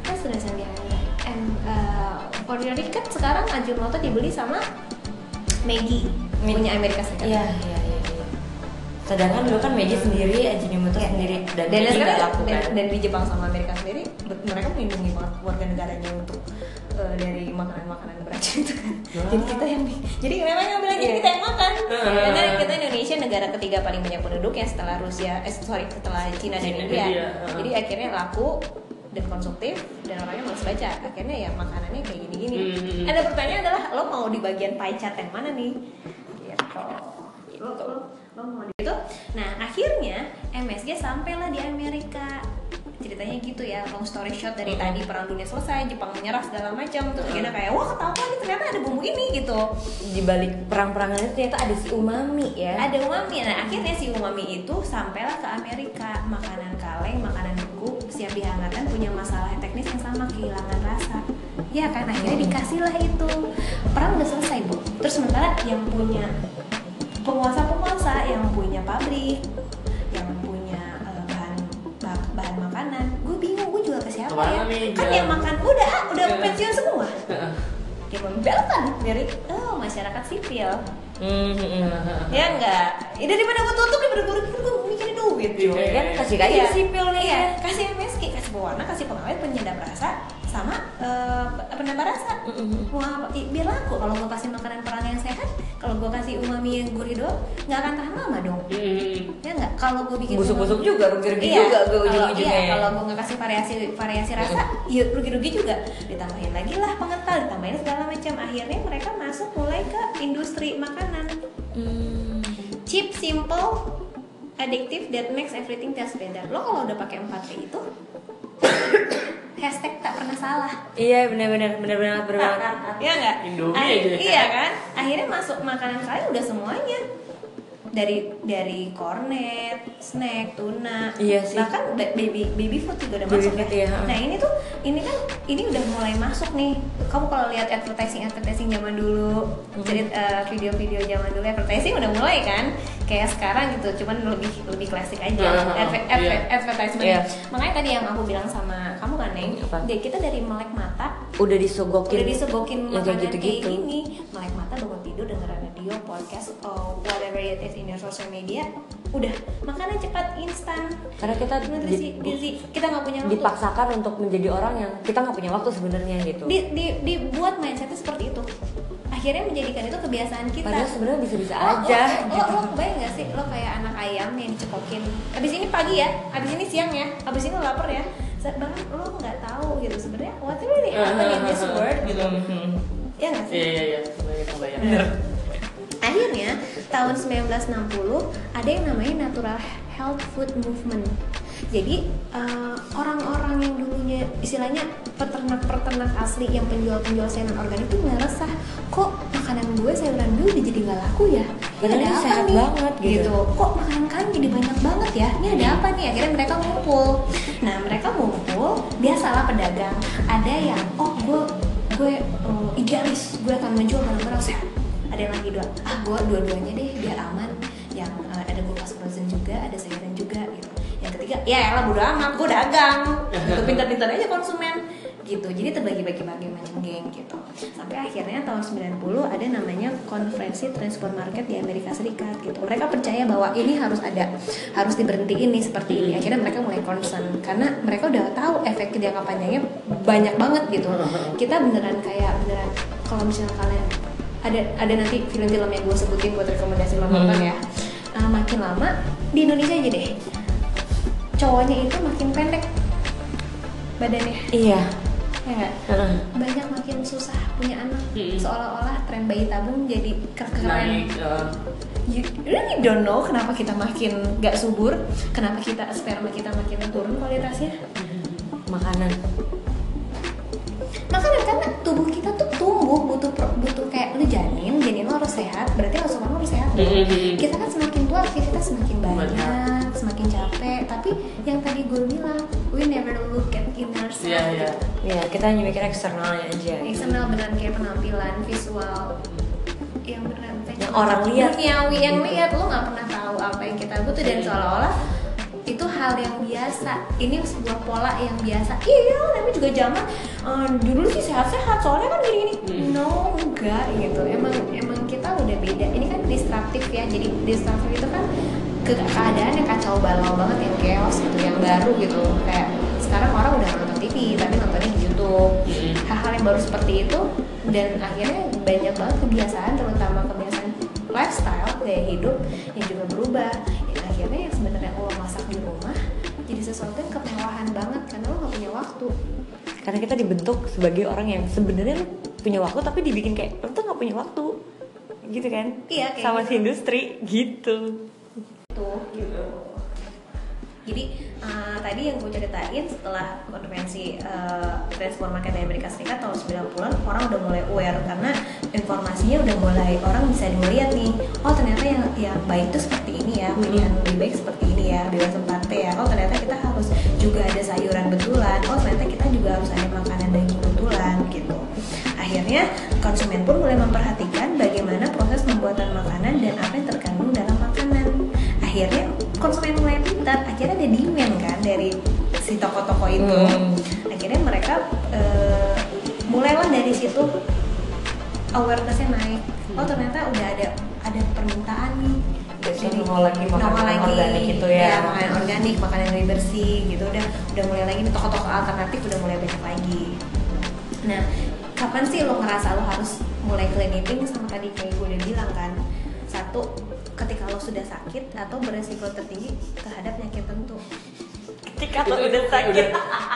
that's the reason behind that and uh, for your record sekarang Ajinomoto dibeli sama Maggie punya Amerika Serikat. Iya iya iya iya. sedangkan dulu kan Meiji sendiri Ajinomoto sendiri dan, dan, sekarang dan, kan. dan di Jepang sama Amerika sendiri mereka melindungi banget warga negaranya untuk eh, dari makanan-makanan beracun <laughs> itu kan. Jadi kita yang jadi memang yang bilang jadi kita yang makan. Karena kita Indonesia negara ketiga paling banyak penduduk ya setelah Rusia eh sorry setelah Cina dan India. India, uh. jadi akhirnya laku dan konsumtif dan orangnya malas baca. Akhirnya ya makanannya kayak gini-gini. Hmm. ada pertanyaan adalah lo mau di bagian pie chart yang mana nih? Gitu. Lo, lo, lo mau di itu nah akhirnya MSG sampailah di Amerika ceritanya gitu ya long story short dari tadi perang dunia selesai Jepang menyerah segala macam terus akhirnya kayak wah ketahuan nih ternyata ada bumbu ini gitu. Di balik perang-perangan itu ternyata ada si umami ya. ada umami. Nah akhirnya si umami itu sampailah ke Amerika. Makanan kaleng makanan beku siap dihangatkan punya masalah teknis yang sama kehilangan rasa. Ya kan akhirnya dikasihlah itu. Perang udah selesai bu. Terus sementara yang punya penguasa-penguasa yang punya pabrik bah- bahan makanan gue bingung gue jual ke siapa Ke mana ya nih, kan yang makan udah ah, udah Iya. pensiun semua <laughs> dia membelkan dari oh masyarakat sipil Hmm, hmm, hmm. ya enggak ya daripada gue tutup daripada gue rugi gue mikirin duit Iya. cuy Kan kasih aja Iya. sipil nih iya ya. kasih MSG kasih pewarna kasih pengawet penyedap rasa sama eh, penambah rasa apa i- biar laku kalau gue kasih makanan perang yang sehat kalau gue kasih umami yang gurih doang nggak akan tahan lama dong Hmm. ya enggak kalau gue bikin Busuk-busuk juga, rugi-rugi Iya, juga gue kalau- ujung-ujungnya. Iya, kalau gue nggak kasih variasi variasi rasa, ya rugi-rugi juga. Ditambahin lagi lah pengental, ditambahin segala macam. Akhirnya mereka masuk mulai ke industri makanan. Hmm. Cheap, simple, addictive that makes everything taste better. Lo kalau udah pakai 4 P itu hashtag tak pernah salah. Iya benar-benar benar-benar benar banget. Iya nggak? Indomie Ah, aja. Iya kan? Akhirnya masuk makanan kalian udah semuanya dari dari cornet, snack, tuna, Iya sih. bahkan ba- baby baby food juga udah Baby masuk food, ya. iya. Nah ini tuh ini kan ini udah mulai masuk nih. Kamu kalau lihat advertising advertising zaman dulu, Hmm. cerit eh, video-video zaman dulu advertising udah mulai kan, kayak sekarang gitu, cuman lebih lebih klasik aja Ah, Adver- iya. adver- advertisement. Iya. Makanya tadi yang aku bilang sama kamu kan Neng, Apa? dia- kita dari melek mata Udah disogokin. udah disegokin yang makanan kayak gitu-gitu. kayak gini melek mata bangun tidur dengerin radio podcast or whatever it is in your social media udah makanan cepat instan Karena kita nutrisi di- gizi kita nggak punya waktu dipaksakan untuk menjadi orang yang kita nggak punya waktu sebenarnya gitu. di, di, dibuat mindsetnya seperti itu akhirnya menjadikan itu kebiasaan kita. Padahal sebenarnya bisa-bisa Lo- aja. lo, lo, lo, kebayang gak sih lo kayak anak ayam yang dicekokin? Abis ini pagi ya abis ini siang ya abis ini lo lapar ya. Bahkan lo nggak tahu gitu sebenarnya what really happened in this <laughs> world? Gitu. Ya nggak sih? Iya iya iya. Akhirnya tahun 1960 ada yang namanya Natural Health Food Movement. Jadi eh, orang-orang yang dulunya istilahnya peternak-peternak asli yang penjual-penjual sayuran organik itu nggak resah. Kok makanan gue sayuran gue udah jadi nggak laku ya? Padahal Ada apa sehat nih? banget gitu. kok makanan kalian jadi banyak banget ya? Ini ada apa nih? Akhirnya mereka ngumpul. Nah mereka ngumpul biasalah pedagang. Ada yang oh gue gue eh, idealis gue akan menjual barang-barang sehat. Ada yang lagi dua ah gue dua-duanya deh biar aman. Yang eh, ada kulkas frozen juga ada sayuran ya elah bodo amat. Gue dagang. <laughs> Gitu pintar-pintar aja konsumen. Gitu. Jadi terbagi-bagi bagi macam geng gitu. Sampai akhirnya tahun 90 ada namanya konferensi transport market di Amerika Serikat gitu. Mereka percaya bahwa ini harus ada harus diberhentiin nih seperti ini. Akhirnya mereka mulai concern. Karena mereka udah tahu efek jangka panjangnya banyak banget gitu. <laughs> Kita beneran kayak beneran kalau misalnya kalian ada ada nanti film-film yang gue sebutin buat rekomendasi lo nonton ya. Uh, makin lama di Indonesia aja deh cowoknya itu makin pendek badannya Iya. ya nggak Heeh. banyak makin susah punya anak Mm-mm. seolah-olah tren bayi tabung jadi keren Naik. eh, you really don't know kenapa kita makin gak subur kenapa kita sperma kita makin turun kualitasnya Makanan. makanan karena tubuh kita tuh tumbuh butuh butuh kayak lu janin janin lo harus sehat berarti langsung kamu harus sehat dong. Mhm. kita kan semakin tua aktivitas semakin banyak Semakin capek. Tapi yang tadi gue bilang we never look at inner self. Iya iya. Iya, kita hanya mikir eksternalnya aja. eksternal beneran kayak penampilan visual. Yang beneran kayak Yang orang lihat. duniawi yang lihat. Lo nggak pernah tahu apa yang kita butuh. Dan seolah-olah itu hal yang biasa. Ini sebuah pola yang biasa. Iya tapi juga zaman eh, dulu sih sehat-sehat. Soalnya kan gini-gini. Hmm. no enggak gitu. Emang emang kita udah beda. Ini kan disruptif ya. Jadi disruptif itu kan ke keadaan yang kacau balau banget yang chaos gitu yang baru gitu kayak sekarang orang udah nonton TV tapi nontonnya di YouTube hal-hal yang baru seperti itu dan akhirnya banyak banget kebiasaan terutama kebiasaan lifestyle gaya hidup yang juga berubah yang akhirnya yang sebenarnya lo masak di rumah jadi sesuatu yang kemewahan banget karena lo gak punya waktu Karena kita dibentuk sebagai orang yang sebenarnya punya waktu tapi dibikin kayak lu tuh nggak punya waktu. Gitu kan? Iya, kayak Sama gitu. si industri gitu. Tadi yang gue ceritain setelah konvensi eh, transport market di Amerika Serikat tahun 90-an orang udah mulai aware karena informasinya udah mulai orang bisa melihat nih oh ternyata yang yang baik itu seperti ini ya pilihan lebih baik seperti ini ya bebas empate ya oh ternyata kita harus juga ada sayuran betulan oh ternyata kita juga harus ada makanan daging betulan gitu. Akhirnya konsumen pun mulai memperhatikan bagaimana proses pembuatan makanan dan apa yang terkandung dalam makanan. Akhirnya konsumen mulai pintar akhirnya ada demand kan dari si toko-toko itu. Hmm. akhirnya mereka eh, mulailah dari situ awarenessnya naik. Oh ternyata udah ada ada permintaan nih. Jadi, nongol lagi makanan nongol lagi. organik gitu ya. makanan organik makanan lebih bersih gitu. Udah udah mulai lagi nih toko-toko alternatif udah mulai banyak lagi. Nah kapan sih lo ngerasa lo harus mulai clean eating? Sama tadi kayak gue udah bilang kan satu ketika lo sudah sakit atau beresiko tertinggi terhadap penyakit tertentu ketika lo udah sakit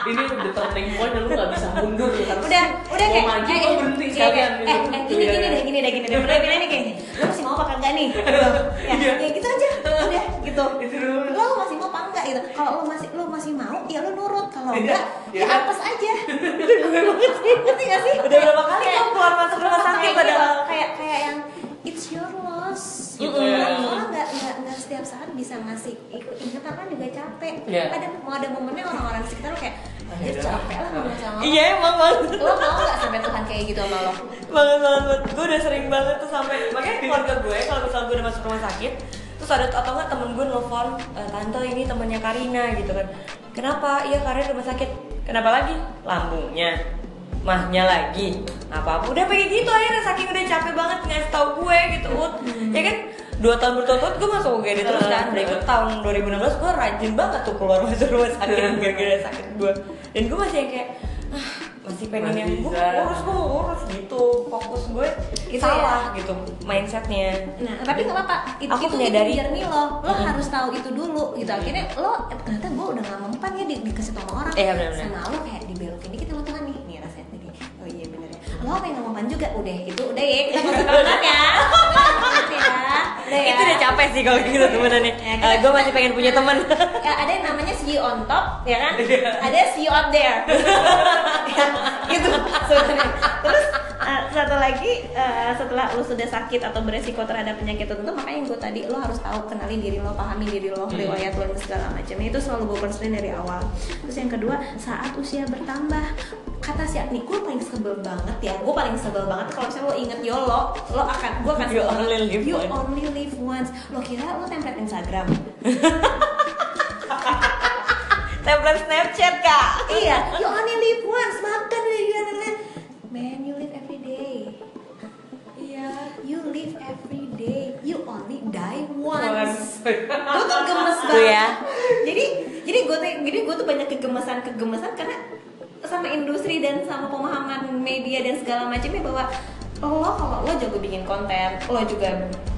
ini udah turning point dan lu gak bisa mundur lu harus udah udah mau kayak maju eh, lo eh, berhenti iya, sekalian iya. gitu. eh, eh, gini gini deh gini deh gini deh bener bener nih kayak lo masih mau apa kagak nih gitu. <laughs> ya, Iya. ya gitu aja udah gitu lo masih mau apa enggak gitu kalau lo masih lo masih mau ya lo nurut kalau Iya. enggak Iya. ya apes aja <laughs> ngerti gak sih Udah berapa kali kamu keluar masuk rumah sakit kayak padahal? gitu, kayak kayak yang it's your loss gitu Mm-mm. orang orang nggak nggak nggak setiap saat bisa ngasih ikut ingat kan juga capek. Iya. ada mau ada momennya orang-orang sekitar lo kayak ya capek lah ngomong sama iya emang banget lo mau nggak sampai Tuhan kayak gitu sama lo banget banget gue udah sering banget tuh sampai makanya keluarga gue kalau misal gue udah masuk rumah sakit terus ada atau enggak temen gue nelfon "E, tante ini temennya Karina gitu kan. Kenapa? Iya Karina rumah sakit. Kenapa lagi? Lambungnya mahnya lagi apa apa udah kayak gitu akhirnya saking udah capek banget ngasih tau gue gitu Ut. ya kan dua tahun berturut-turut gue masuk UGD terus kan dari itu tahun 2016 gue rajin banget tuh keluar masuk rumah sakit gara-gara sakit gue dan gue masih yang kayak ah, masih pengen Masih yang gue urus gue urus gitu fokus gue Gitu salah gitu mindsetnya Nah, tapi nggak apa-apa. Itu, Aku itu, menyadari. itu journey lo. Lo harus tahu itu dulu gitu. Akhirnya lo eh, ternyata gue udah nggak mempan ya di, dikasih tau sama orang. Iya, benar-benar. Sama lo kayak dibelokin dikit sama Tuhan nih. Lo apa yang juga? Udah itu udah ya. Kita berangkat ya. <laughs> Berangkat ya. Udah ya. itu udah capek sih kalau gitu temenannya Ya, kita- gue masih pengen punya teman ya, ada yang namanya see you on top ya kan? Ada see you up there. <laughs> Ya, gitu sebenarnya. Terus uh, satu lagi uh, setelah lo sudah sakit atau beresiko terhadap penyakit tertentu makanya gue tadi lo harus tahu kenali diri lo pahami diri lo riwayat lo dan segala macam itu selalu gue konseling dari awal. Terus yang kedua saat usia bertambah kata si nih gue paling sebel banget ya gue paling sebel banget kalau misalnya lo inget YOLO lo akan gue akan sebel live you once. only live once. Lo kira lo template Instagram? <laughs> Template Snapchat kak. Iya you only live once. Makan udah gila man you live every day. Iya. You live every day. You only die once. gue tuh gemes banget. Ya. jadi jadi gue tuh jadi gue tuh banyak kegemesan kegemesan karena sama industri dan sama pemahaman media dan segala macamnya bahwa lo kalau lo jago bikin konten lo juga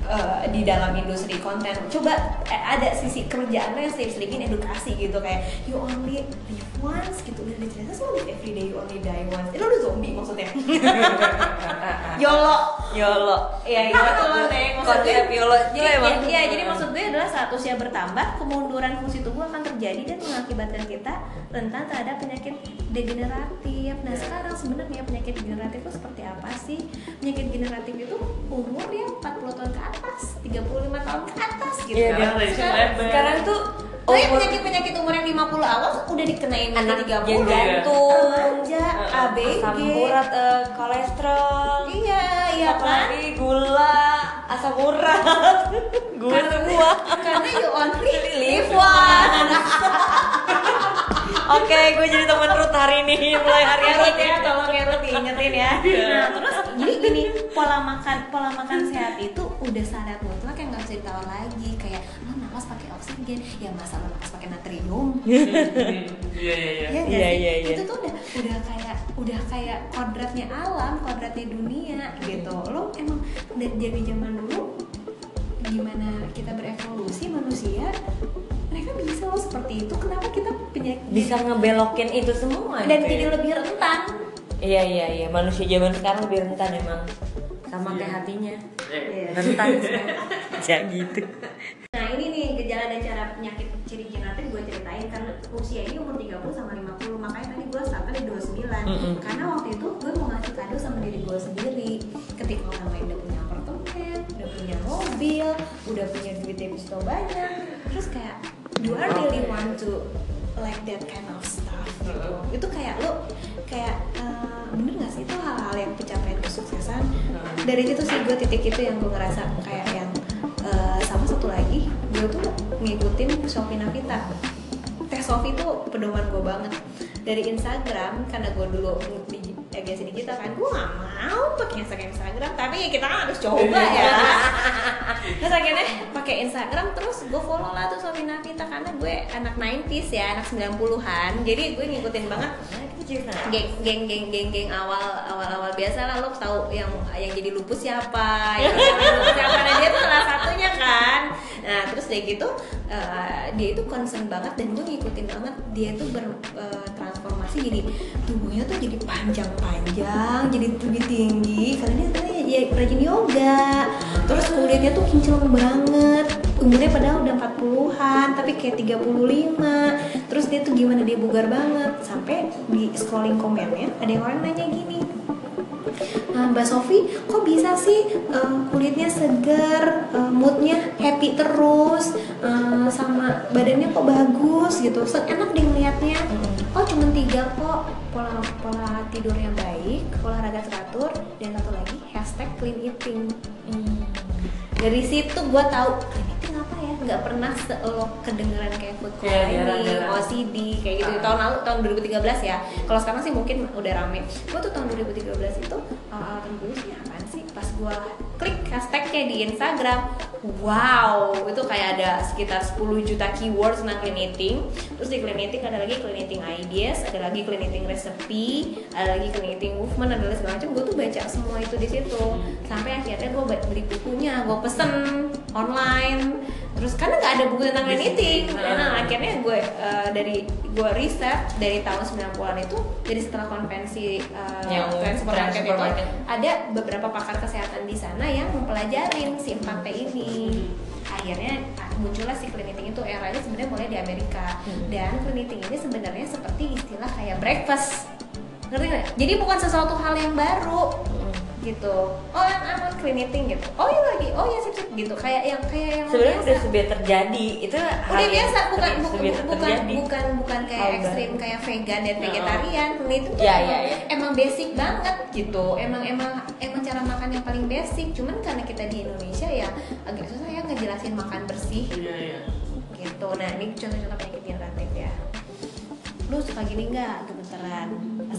eh, di dalam industri konten. Coba eh, ada sisi kerjaan lo yang selip-selipin edukasi gitu kayak you only live once gitu. Udah ternyata lo live every day you only die once. Itu lo udah zombie maksudnya? <laughs> Yolo. Yolo. Iya, gitu loh, Neng. Konsep yolo itu Iya, emang. iya, jadi maksud gue adalah saat usia bertambah, kemunduran fungsi tubuh akan terjadi dan mengakibatkan kita rentan terhadap penyakit degeneratif. Nah, sekarang sebenarnya penyakit degeneratif itu seperti apa sih? Penyakit degeneratif itu umur ya 40 tahun ke atas, 35 tahun ke atas gitu. Iya, Sekarang dari sekarang, sekarang tuh Tapi umur penyakit-penyakit umur yang 50 awal udah dikenain anak ke 30 yang jantung remaja, ABG. asam urat eh, kolesterol. Iya, iya apa kan? lagi? Gula asam urat. Gue semua Karena you only live one Oke, gue jadi teman Ruth hari ini mulai hari ini. Ruth ya, tolong ya Ruth diingetin ya. Nah terus jadi gini pola makan pola makan sehat itu udah syarat mutlak yang nggak bisa ditawar lagi kayak lo napas pakai oksigen ya masa lo napas pakai natrium Iya iya iya. ya nggak Iya, sih? iya, iya. itu tuh udah udah kayak udah kayak kodratnya alam kodratnya dunia gitu lo emang da- dari zaman dulu gimana kita berevolusi manusia mereka bisa loh seperti itu kenapa kita penyakit Bisa ngebelokin itu semua. dan gitu jadi ya. lebih rentan Iya iya iya, manusia zaman sekarang lebih rentan emang. Sama kayak hatinya. Eh, Rentan semua. <laughs> Ya gitu. Nah ini nih gejala dan cara penyakit ciri degeneratif gue ceritain karena usia ini umur 30 sama 50 makanya tadi gue startnya di 29 Mm-mm. karena waktu itu gue mau ngasih kado sama diri gue sendiri ketika orang lain udah punya apartemen udah punya mobil udah punya duit deposito banyak terus kayak do I really want to like that kind of stuff gitu. Itu kayak lo kayak eh, bener gak sih? Itu hal-hal yang pencapaian kesuksesan? Dari situ sih gue titik itu yang gue ngerasa kayak yang eh, sama satu lagi gue tuh ngikutin Sofi Navita. Teh Sofi tuh pedoman gue banget. Dari Instagram karena gue dulu di agensi digital kan. Gue gak mau pakai Instagram Instagram tapi ya kita kan harus coba ya. Terus akhirnya pakai Instagram terus gue follow lah tuh Sofi Navita karena gue anak 90s ya anak 90-an jadi gue ngikutin banget. Geng geng geng geng geng awal awal awal biasa lah lo tahu yang yang jadi lupus siapa yang lupus siapa. Nah dia tuh salah satunya kan. Nah terus dari gitu eh, dia itu concern banget dan gue ngikutin banget. Dia tuh bertransformasi jadi tubuhnya tuh jadi panjang panjang jadi lebih tinggi. Karena dia ternyata ya rajin yoga. Terus kulitnya tuh kinclong banget. Umurnya padahal udah 40-an tapi kayak 35 terus dia tuh gimana dia bugar banget. Sampai di scrolling komennya ada yang orang nanya gini "Ah, Mbak Sofi kok bisa sih eh, kulitnya segar, eh, moodnya happy terus, eh, sama badannya kok bagus gitu, Se- enak deh ngeliatnya. Oh cuma tiga kok, pola pola tidur yang baik, olahraga teratur, dan satu lagi hashtag clean eating. Dari situ gue tahu clean? Nggak pernah lo kedengeran kayak food Iya, coloring, jarang-jarang. OCD kayak gitu. Tahun lalu tahun 2013 ya. Kalau sekarang sih mungkin udah rame. Gue tuh tahun 2013 itu uh, ini apaan sih? Pas gue klik hashtagnya di Instagram, wow, itu kayak ada sekitar 10 juta keywords tentang clean eating. Terus di clean eating ada lagi clean eating ideas, ada lagi clean eating recipe, ada lagi clean eating movement, ada lagi segala macam. Gue tuh baca semua itu di situ. Sampai akhirnya gue beli bukunya, gue pesen online. Terus karena nggak ada buku tentang clean eating, nah akhirnya gue uh, dari gue riset dari tahun 90-an itu jadi setelah konvensi uh, Yang supermarket itu ada beberapa pakar kesehatan di sana yang mempelajarin si 4P ini. Akhirnya ah, muncullah si clean eating itu eranya sebenarnya mulai di Amerika. Dan clean eating ini sebenarnya seperti istilah kayak breakfast. Ngerti nggak? Jadi bukan sesuatu hal yang baru gitu. Oh yang aman clean eating gitu. Oh iya lagi. Oh iya sip sip gitu. Kayak yang kayak yang sebenarnya udah sebiasa terjadi itu hal udah biasa bukan bukan sebiasa bukan terjadi. bukan bukan kayak Hal ekstrim kayak vegan dan vegetarian Clean eating tuh Ya, emang, ya, ya. emang basic banget gitu emang emang emang cara makan yang paling basic cuman karena kita di Indonesia ya agak susah ya ngejelasin makan bersih Iya iya. gitu nah ini contoh-contoh penyakit generatif ya lu suka gini nggak gemeteran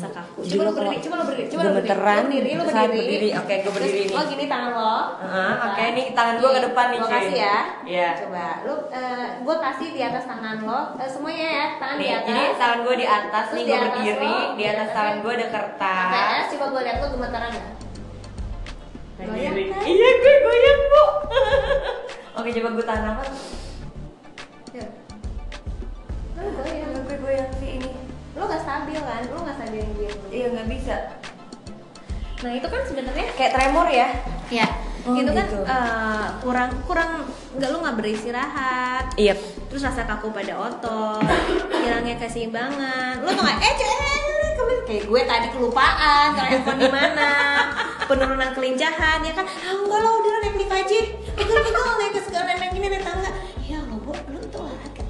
rasa kaku coba lu berdiri coba lu berdiri coba lu berdiri lu berdiri saat berdiri berdiri. Oke, gua berdiri Terus nih. lo gini tangan lo Heeh, oke, nih tangan gua ke depan nih, cuy. kasih ya Iya. coba lu eh, gua kasih di atas tangan lo Eh, semuanya ya tangan di Nih, atas jadi tangan gue di atas Terus nih di gue berdiri, lo, di atas tangan gue ada kertas. ATS coba gue lihat lo gemeteran nggak goyang Berdiri. kan Iya, gue goyang bu. <laughs> Oke, coba gue tahan apa? Ya. Lo goyang Gue goyang sih ini. Lo nggak stabil kan? Lo nggak stabil yang gue Iya nggak bisa. nah itu kan sebenarnya Kayak tremor ya? ya Oh, itu kan gitu. eh, kurang kurang nggak lu nggak beristirahat. Iya. terus rasa kaku pada otot hilangnya keseimbangan. Lu tuh nggak eh eh, eh, kembali kayak gue tadi kelupaan kalau handphone di mana penurunan kelincahan ya kan? Ah enggak lah udah naik lift aja. Pegel pegel naik ke segala naik gini naik tangga ya lo bu lu tuh olahraga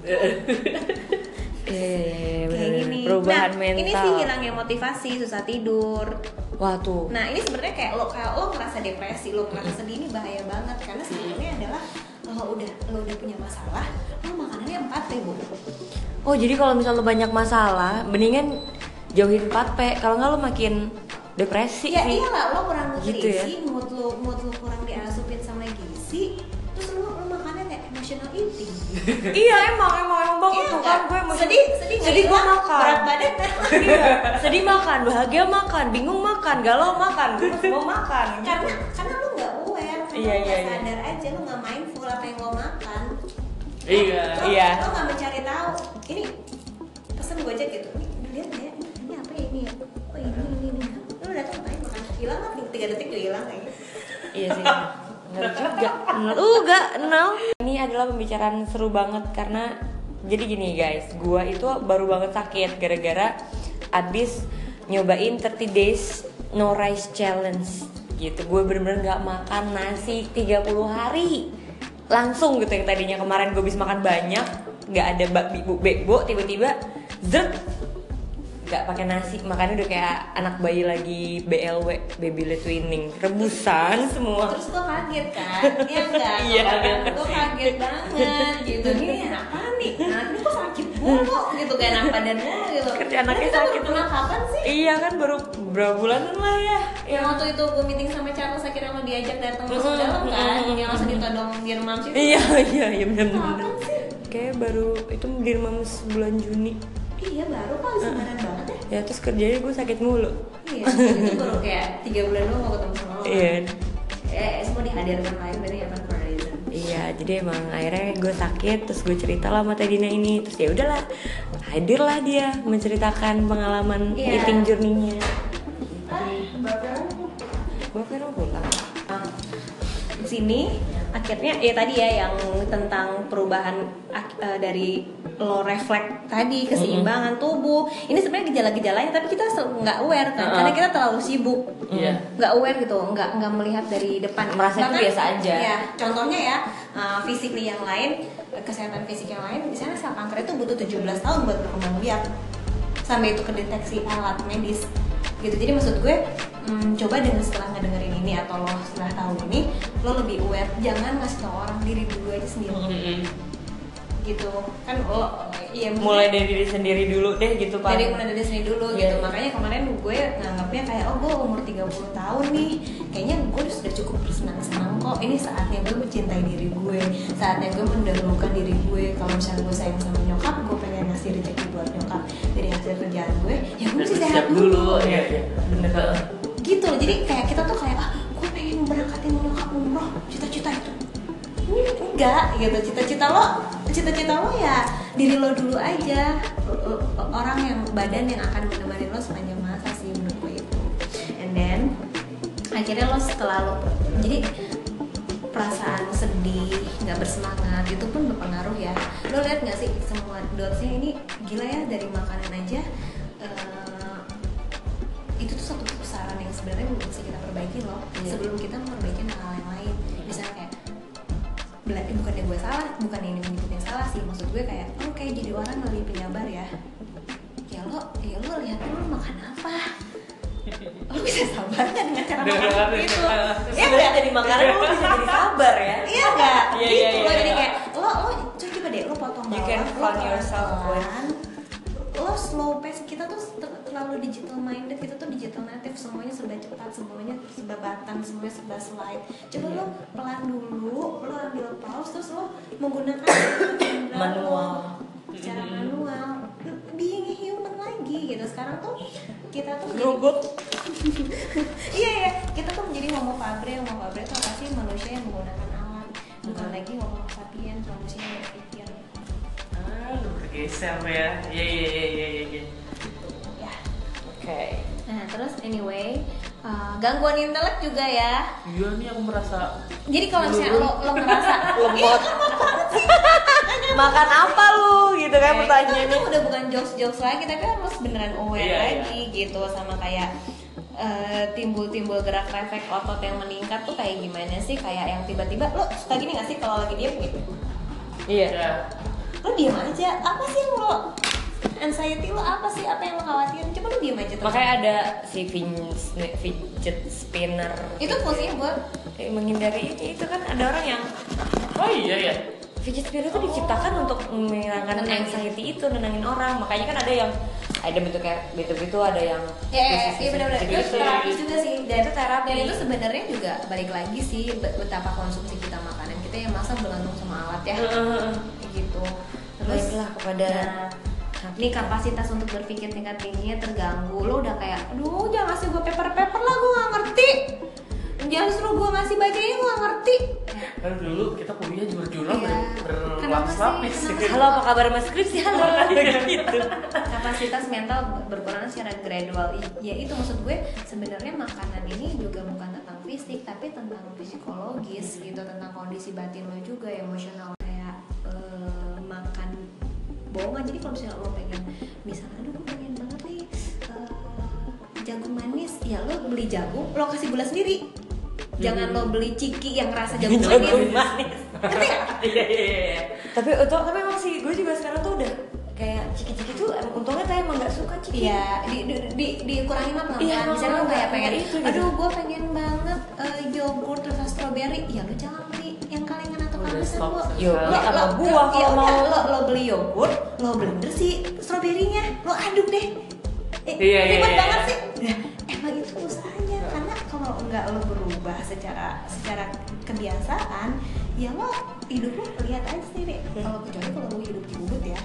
<laughs> Iya, iya, iya, kayak gini Perubahan nah mental. ini sih hilangnya motivasi susah tidur Wah tuh. Nah ini sebenarnya kayak lo kayak lo ngerasa depresi, lo ngerasa sedih ini bahaya banget karena sebenarnya adalah lo udah lo udah punya masalah, lo makanannya empat ribu. Oh jadi kalau misal lo banyak masalah, mendingan jauhin 4P. Kalau nggak lo makin depresi Ya sih. iyalah lo kurang Gitu ya. nutrisi, mood lo mood lo kurang diasupin emotional eating. <laughs> iya emang emang emang banget Iya tuh kan gue mau sedih sedih sedih gue makan. berat badan <laughs> iya, sedih makan, bahagia makan, bingung makan, galau makan, gue semua makan. karena karena lo nggak aware, karena Iya, lo nggak iya, iya. sadar aja lo nggak mindful apa yang lo makan. Iya. lo, Iya. lo nggak mencari tahu ini pesen gojek gitu ini lihat ya ini, apa ya ini ya oh ini ini ini lo datang ngapain makan hilang kan tiga detik udah hilang kayaknya Iya sih. <laughs> Bener juga. Juga, nol. Ini adalah pembicaraan seru banget karena jadi gini guys, gua itu baru banget sakit gara-gara abis nyobain 30 days no rice challenge gitu. Gue bener-bener nggak makan nasi 30 hari langsung gitu yang tadinya kemarin gue bisa makan banyak nggak ada babi bu bego tiba-tiba zet nggak pakai nasi makannya udah kayak anak bayi lagi BLW baby led twinning rebusan semua. terus gue kaget kan? Ya enggak Iya. gue <laughs> kaget banget gitu. Ini apa nih? Nah ini kok sakit mulu gitu kayak badan mulu gitu. Kerja anaknya sakit. baru kapan sih? Iya kan baru berapa bulanan lah ya. Yang waktu itu gue meeting sama Charles akhirnya lo diajak datang masuk dalam kan? yang langsung ditodong Dirmam sih <laughs> iya iya iya benar-benar Kapan sih? kayak baru itu di Mams bulan Juni iya baru kali sebenarnya banget ya ya terus kerjanya gue sakit mulu iya itu baru kayak tiga bulan doang gak ketemu sama lo kan? iya eh semua dihadirkan lain berarti ya kan Iya, jadi emang akhirnya gue sakit, terus gue cerita lah sama Teh Dina ini, terus ya udahlah, hadirlah dia menceritakan pengalaman Iya. eating journey-nya. Gue kira pulang. Sini akhirnya ya tadi ya yang tentang perubahan eh, dari lo refleks tadi keseimbangan tubuh. Ini sebenarnya gejala-gejalanya tapi kita nggak aware kan Uh-uh. karena kita terlalu sibuk. Iya. nggak aware gitu nggak nggak melihat dari depan. Merasa itu biasa aja. ya contohnya ya uh, physically yang lain eh, kesehatan fisik yang lain misalnya sel kanker itu butuh 17 tahun buat berkembang biak. Sampai itu kedeteksi alat medis gitu. Jadi maksud gue hmm, coba dengan setelah ngedengerin ini atau lo setelah tahu ini lo lebih aware jangan ngasih tau orang diri dulu aja sendiri. Mm-mm. gitu. Kan lo iya maksudnya- Mulai dari diri sendiri dulu deh gitu pak. dari mulai dari sini dulu Iya, gitu. Iya. makanya kemarin gue nganggapnya kayak oh gue umur 30 tahun nih. Kayaknya gue sudah cukup bersenang-senang kok. Ini saatnya gue mencintai diri gue. Saatnya gue mendahulukan diri gue. Kalau misalnya gue sayang sama nyokap gue pengen ngasih rezeki buat nyokap. Dari hasil kerjaan gue ya gue mesti sehat siap dulu. Iya, iya. Bener. gitu loh. Jadi kayak kita tuh kayak ah gue pengen berangkatin nyokap umroh. Cita-cita itu. Enggak gitu. Cita-cita lo cita-cita lo ya diri lo dulu aja. Orang yang badan yang akan menemani lo sepanjang masa sih menurut gue itu. And then akhirnya lo setelah lo jadi perasaan sedih nggak bersemangat itu pun berpengaruh ya. Lo lihat nggak sih semua dotsnya ini gila ya dari makanan aja eh, itu tuh satu kebesaran yang sebenarnya mesti kita perbaiki loh Iya. sebelum kita memperbaiki hal yang lain. Misalnya kayak eh, bukannya gue salah bukan ini menyebut yang salah sih maksud gue kayak oh kayak jadi orang lebih penyabar ya. Ya lo ya lo lihat lo makan apa lo bisa sabar nggak dengan cara makan Dengar, seperti itu dengar. ya nggak dari makanan lo bisa jadi sabar ya. iya nggak Iya, gitu iya, lo iya, jadi iya. kayak lo lo coba deh lo potong You can lo fund yourself lo slow pace kita tuh ter- terlalu digital minded kita tuh digital native semuanya serba cepat semuanya serba batang semuanya serba slide coba lo pelan dulu lo ambil pause terus lo menggunakan <coughs> Manual. Secara manual. Being human lagi gitu. Sekarang tuh kita tuh Robot. <laughs> iya ya kita tuh menjadi homo fabre homo fabre itu apa sih? Manusia yang menggunakan alat. Bukan lagi homo sapiens manusia yang berpikir. Ah, bergeser ya. Iya, iya, iya, iya, iya, iya. ya. Oke. nah terus anyway uh, gangguan intelek juga ya. Iya nih aku merasa jadi kalau misalnya lo lo ngerasa <laughs> Lemot. Makan apa lu? Gitu kan itu, itu pertanyaannya. udah bukan jokes jokes lagi tapi harus beneran aware Iya, iya. lagi gitu. Sama kayak eh, timbul-timbul gerak refleks otot yang meningkat tuh kayak gimana sih? Kayak yang tiba-tiba lo suka gini gak sih kalau lagi diem? Gitu. Iya. ya lo diem aja. Apa sih lo anxiety lo apa sih? Apa yang lo khawatirin? Coba lo diem aja terus. Makanya ada si fidget spinner. itu fungsinya buat. Eh, menghindari ini. Itu kan ada orang yang Oh iya ya. fidget spinner itu diciptakan untuk menghilangkan anxiety itu nenangin orang. Makanya kan ada yang ada bentuk kayak gitu gitu ada yang ya ya, ya, iya benar-benar itu terapi juga sih. Dan Itu terapi. dan itu sebenarnya juga balik lagi sih be- betapa konsumsi kita makanan. Kita yang masa bergantung sama alat ya. Kayak gitu. Terus Baiklah kepada nah, ini kapasitas untuk berpikir tingkat tingginya terganggu. Lo udah kayak aduh jangan ngasih gue paper paper lah gue gak ngerti. Jangan suruh gue ngasih baca ini gue gak ngerti. Kan dulu kita kuliah jujur-jujuran Iya. ber berlapis-lapis. <laughs> Halo apa kabar mas skripsi halo. Gitu. Kapasitas mental berkurang secara gradual. Ya itu maksud gue sebenarnya makanan ini juga bukan tentang fisik tapi tentang psikologis gitu tentang kondisi batin lo juga emosional kebohongan jadi kalau misalnya lo pengen misalnya aduh gue pengen banget nih eh, jagung manis ya lo beli jagung lo kasih gula sendiri jangan lo beli ciki yang rasa jagung manis Jagung manis. <laughs> Iya iya iya. tapi untuk tapi emang sih gue juga sekarang tuh udah kayak ciki-ciki tuh em- untungnya tuh emang nggak suka ciki Iya, di, di, di, dikurangin lah pelan-pelan. Iya, Misalnya lo kayak pengen, itu gitu. aduh gue pengen banget eh, yogurt rasa strawberry. Ya lo jangan beli yang kalengan atau lo. sekarang. Yogurt Lo- sama lo- buah ya kalau mau. Lo, lo beli yogurt, lo blender si strawberry-nya, lo aduk deh. Eh, Iya, iya, ribet iya. banget sih. Nah, emang itu usahanya karena kalau nggak lo berubah secara secara kebiasaan, ya lo hidup lo lihat aja sendiri. Kalau kecuali kalau lo hidup di Ubud ya,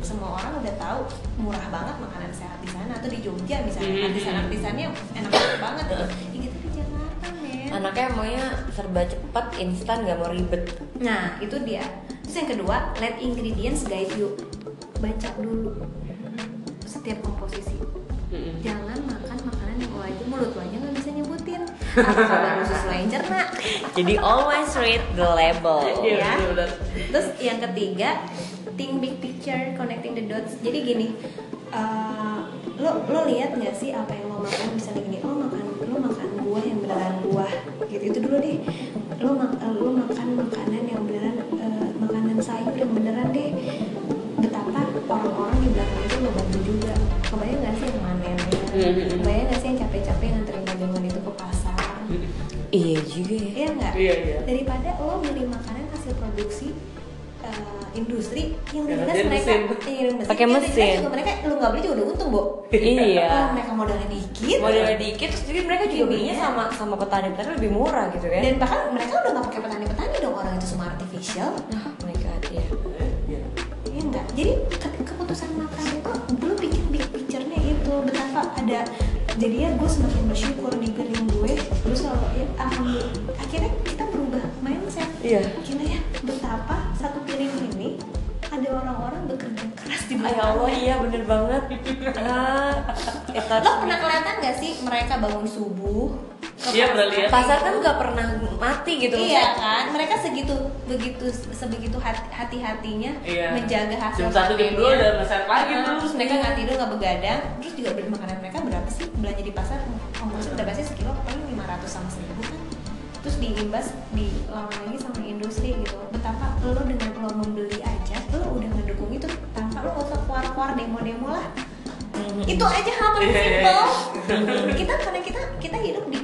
semua orang udah tahu murah banget makanan sehat di sana atau di Jogja misalnya Hmm. artisan-artisannya enak banget gitu. <laughs> Ya gitu di Jakarta men. Anaknya maunya serba cepat instan nggak mau ribet Nah itu dia. Terus yang kedua, let ingredients guide you. Baca dulu setiap komposisi. Mm-mm. Jangan makan makanan yang lo aja mulut lo aja nggak bisa nyebutin. <laughs> Atau kalau khusus yang cerna. jadi always read the label Ya. Terus yang ketiga, think big picture, connecting the dots. Jadi gini, uh, lo lo lihat nggak sih apa yang lo makan misalnya gini, lo makan buah yang beneran buah, gitu itu dulu deh. Lo mak lo makan makanan yang beneran uh, makanan sayur yang beneran deh. Betapa orang-orang di belakang itu lo bantu juga. Kebayang nggak sih yang manennya? Mhm. Kebayang nggak sih yang capek-capek nganterin dagangan itu ke pasar? iya juga ya Iya nggak? Iya iya. daripada lo beli makanan hasil produksi eh, industri yang ada mereka mesin. iya, Pakai mesin. juga mereka lu nggak beli juga udah untung bu iya. Oh, mereka modalnya dikit. Modalnya dikit terus jadi mereka juga belinya Iya. sama sama petani-petani lebih murah gitu kan. Dan bahkan mereka udah nggak pakai petani-petani dong orang itu semua artificial. Oh my god ya Iya. Iya enggak jadi ke- keputusan makan itu dulu pikir big picture-nya itu betapa ada jadi ya gue semakin bersyukur di piring gue terus kalau ya akhirnya kita Iya. gila ya betapa satu piring ini ada orang-orang bekerja keras di ya belakang Allah iya bener banget <laughs> ah, lo pernah kelihatan gak sih mereka bangun subuh Iya, pasar? pernah lihat. pasar kan nggak pernah mati gitu iya maksudnya. kan mereka segitu begitu sebegitu hati- hati-hatinya Iya. menjaga hasil Jam satu jam dua udah ngeset lagi Ah, tuh. terus mereka nggak tidur nggak begadang terus juga beli makanan mereka berapa sih belanja di pasar ongkosnya udah pasti sekilo paling 500 sama 1000 kan terus diimbas di lawan lagi sama industri gitu. Betapa lo dengan lo membeli aja lo udah ngedukung itu tanpa lo usah keluar-keluar demo-demo lah. Itu aja hal paling Iya, iya, simpel. kita karena kita kita hidup di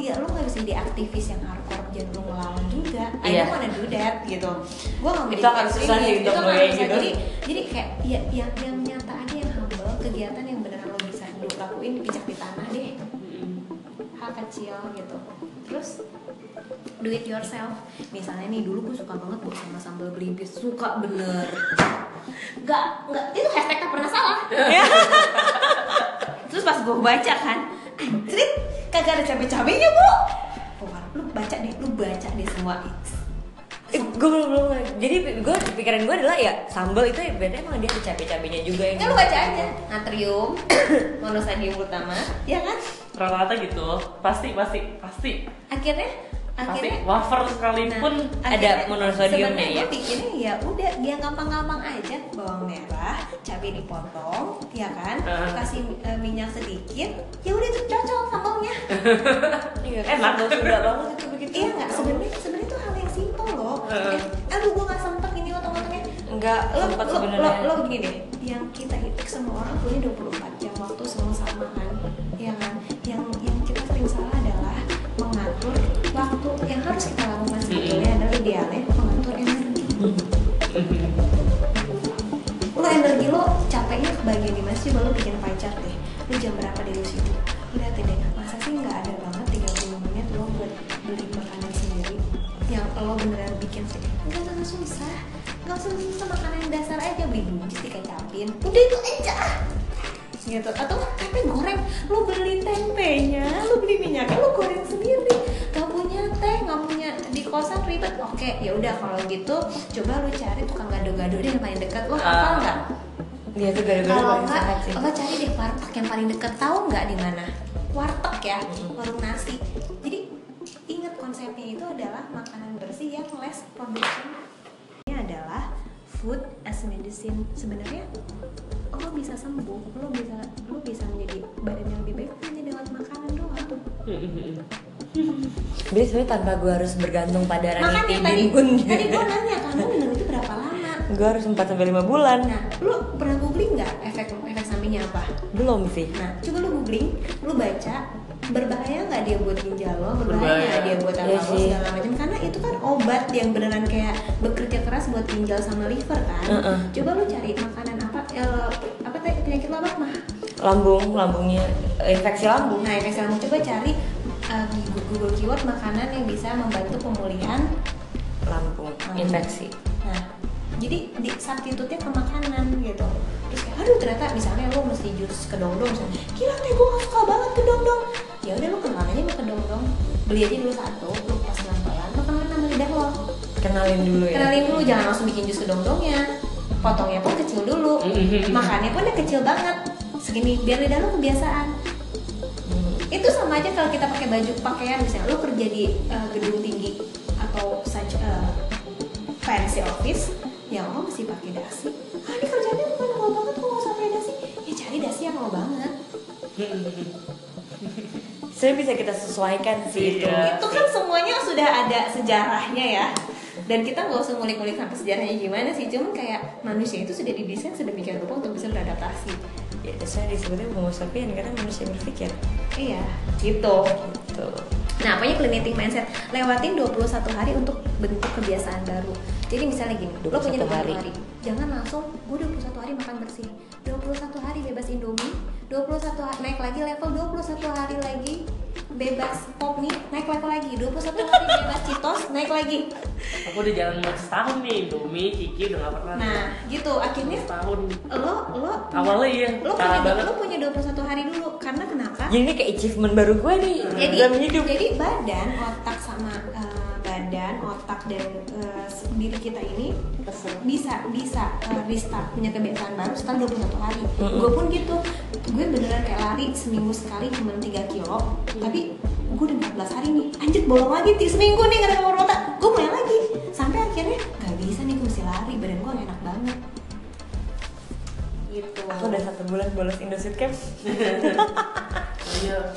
ya lo nggak bisa jadi aktivis yang hardcore jadi lo ngelawan juga. I Iya. don't wanna do that gitu. Gue nggak mau Itu akan susah sih itu akan susah. gitu. jadi jadi kayak ya yang yang nyata aja yang humble kegiatan yang beneran lo bisa lo lakuin pijak di tanah deh. Hal kecil gitu terus do it yourself. Misalnya nih dulu gue suka banget buat sama sambal belimbing suka bener. Nggak nggak. Itu hashtag tak pernah salah. <laughs> Terus pas gue baca kan anjrit kagak ada cabai-cabainya bu. Wah, lu baca deh lu baca deh semua gue belum belum jadi gue pikiran gue adalah ya sambal itu ya berarti emang dia ada cabai-cabainya juga yang kan lu baca aja natrium <coughs> monosodium utama ya kan Rata-rata gitu. Pasti pasti pasti. akhirnya Pasti akhirnya wafer sekalipun Nah, ada monosodiumnya ya? pikirnya ya udah yang gampang-gampang aja bawang merah cabai dipotong ya kan Uh. kasih eh, minyak sedikit ya udah itu cocok sambalnya <laughs> Iya, Enak. Sunda banget itu begitu iya nggak sebenarnya sebenarnya itu hal loh Uh. eh, aduh gue nggak sempet ini otong-otongnya enggak lo, sempat lo, lo, lo begini deh yang kita itu semua orang punya 24 jam waktu sama-sama kan? Ya kan? Yang yang kita sering salah adalah mengatur waktu yang harus kita lakukan sebetulnya adalah idealnya mengatur energi. Lo energi lo capeknya kebagian di sih lo bikin pie chart deh. Lo jam berapa deh lo lo beneran bikin sih nggak nggak susah. Nggak usah susah makanan dasar aja beli buncis dikecapin udah itu aja. Gitu. Atau tempe goreng. Lo beli tempenya lo beli minyaknya lo goreng sendiri. Gak punya teh nggak punya di kosan ribet. Oke ya udah kalau gitu coba lo cari tukang gado-gado deh yang paling dekat lo hafal Ah. nggak? Dia tuh gara-gara kalau paling nggak sehat sih. lo cari deh warteg yang paling deket. Tahu nggak di mana? Warteg ya warung nasi. Jadi ingat konsepnya itu adalah makanan bersih yang less production ini adalah food as medicine. Sebenarnya lo bisa sembuh lo bisa lo bisa menjadi badan yang lebih baik hanya lewat makanan doang. Jadi sebenarnya tanpa gue harus bergantung pada makanya tadi ranitidin pun tadi gue nanya kamu minum itu berapa lama? Gue harus 4 sampai 5 bulan. Nah lo pernah googling nggak efek efek sampingnya apa? Belum sih. Nah coba lo googling lo baca berbahaya nggak dia buat ginjal lo berbahaya nggak dia buat apa Iya lo sih. segala macam karena itu kan obat yang beneran kayak bekerja keras buat ginjal sama liver kan Heeh. coba lo cari makanan apa eh, apa teh penyakit lo apa mah Lambung, lambungnya infeksi lambung Nah, saya mau coba cari uh, di Google keyword makanan yang bisa membantu pemulihan. Lambung, Hmm. infeksi jadi di substitute-nya ke makanan gitu. Terus kayak, aduh ternyata misalnya lo mesti jus kedongdong misalnya. Gila nih gue gak suka banget kedongdong. Ya udah lo kenal aja sama kedongdong. Beli aja dulu satu, lo pas pelan-pelan, lo kenalin sama lidah lo. Kenalin dulu ya Kenalin dulu, jangan langsung bikin jus kedongdongnya. Potongnya pun kecil dulu, <laughs> makannya pun yang kecil banget. Segini, biar lidah lo kebiasaan itu sama aja kalau kita pakai baju pakaian misalnya lo kerja di uh, gedung tinggi atau such a fancy office ya lo mesti pakai dasi. Ah ini kerjanya bukan mau banget kok nggak usah pakai dasi ya cari dasi yang mau banget. <laughs> Saya bisa kita sesuaikan sih itu Iya. itu. Kan semuanya sudah ada sejarahnya ya. Dan kita nggak usah ngulik-ngulik sampai sejarahnya gimana sih. Cuman kayak manusia itu sudah didesain sedemikian rupa untuk bisa beradaptasi. Ya, saya disebutnya homo sapien karena manusia berpikir. Iya gitu. Tuh. Nah, apanya clean eating mindset? Lewatin 21 hari untuk bentuk kebiasaan baru. Jadi misalnya gini, lo 21 punya 21 hari. hari. Jangan langsung, gue 21 hari makan bersih. 21 hari bebas Indomie, 21 hari naik lagi level 21 hari lagi bebas pop mie, naik level lagi. 21 hari bebas Cheetos, naik lagi. Aku udah jalan buat setahun nih, Indomie, Kiki udah gak pernah. Nah, gitu. Akhirnya Setahun. lo lo punya- Awalnya iya, lo punya banget. lo punya 21 hari dulu. Karena kenapa? Jadi ini kayak achievement baru gue nih. Jadi dalam hidup. jadi badan otak sama eh, badan otak dan eh, diri kita ini bisa bisa eh, restart punya kebiasaan baru setelah 21 hari. Mm-mm. gue pun gitu. Gue beneran kayak lari seminggu sekali cuma 3 kilo. Tapi gue udah 14 hari nih. Anjir bolong lagi ti seminggu nih gak ada nomor otak gue mulai lagi sampai akhirnya gak bisa nih gue mesti lari. Badan gue enak banget. Gitu. Aku udah satu bulan bolos Indosuit Camp. <laughs> Iya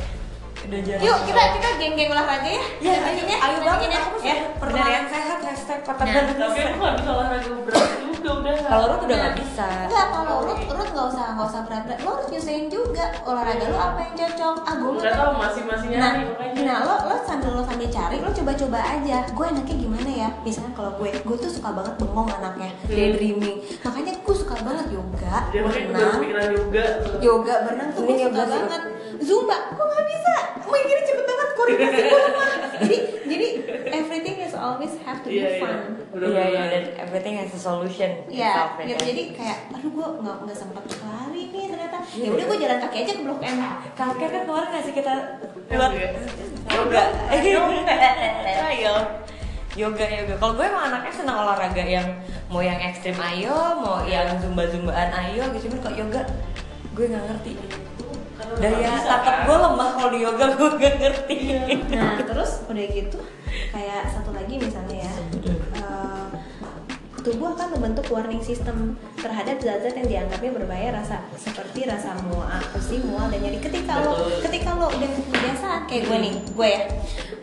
Udah Yuk kita kita geng-geng olahraga ya. Ya, Bikin ayo, ayo banget. ya. Aku ya. Ya. perkembangan sehat hashtag kota Nah, Bandung Tapi aku gak bisa olahraga berat juga udah Kalau Ruth udah gak bisa Enggak, kalau Ruth, Ruth nggak usah nggak usah berat-berat. Lo harus nyusahin juga olahraga lo apa yang cocok. Ah, gue Gak tau masih-masih Nah, nyari makanya nah lo lo sambil lo sambil cari lo coba-coba aja. Gue enaknya gimana ya? Misalnya kalau gue, gue tuh suka banget bengong anaknya, Hmm. daydreaming. Makanya gue suka banget yoga, Dia berenang, juga yoga berenang tuh gue suka yoga banget. Zumba, gue nggak bisa. Mikirnya cepet banget, koordinasi gue lemah. Jadi jadi everything is always have to be Iya iya fun. Iya iya dan everything has a solution Iya, itself, ya gitu. kan? Jadi kayak, aduh gue nggak nggak sempat lari nih ternyata. Iya. Ya udah gue jalan kaki aja ke Blok M. Kakek kan kemarin ngasih kita Yoga. buat yoga. <laughs> Ayo. Yoga yoga. Kalau gue emang anaknya senang olahraga yang mau yang ekstrim ayo, mau yang zumba zumbaan ayo gitu. Cuman kok yoga gue nggak ngerti. Daya tangkap gue lemah kalau di yoga gue nggak ngerti. Nah terus udah gitu, kayak satu lagi misalnya ya, eh, tubuh akan membentuk warning system terhadap zat-zat yang dianggapnya berbahaya rasa seperti rasa mual, pusing, mual dan nyeri. Ketika lo, Betul. ketika lo udah kebiasaan kayak gue nih, gue ya,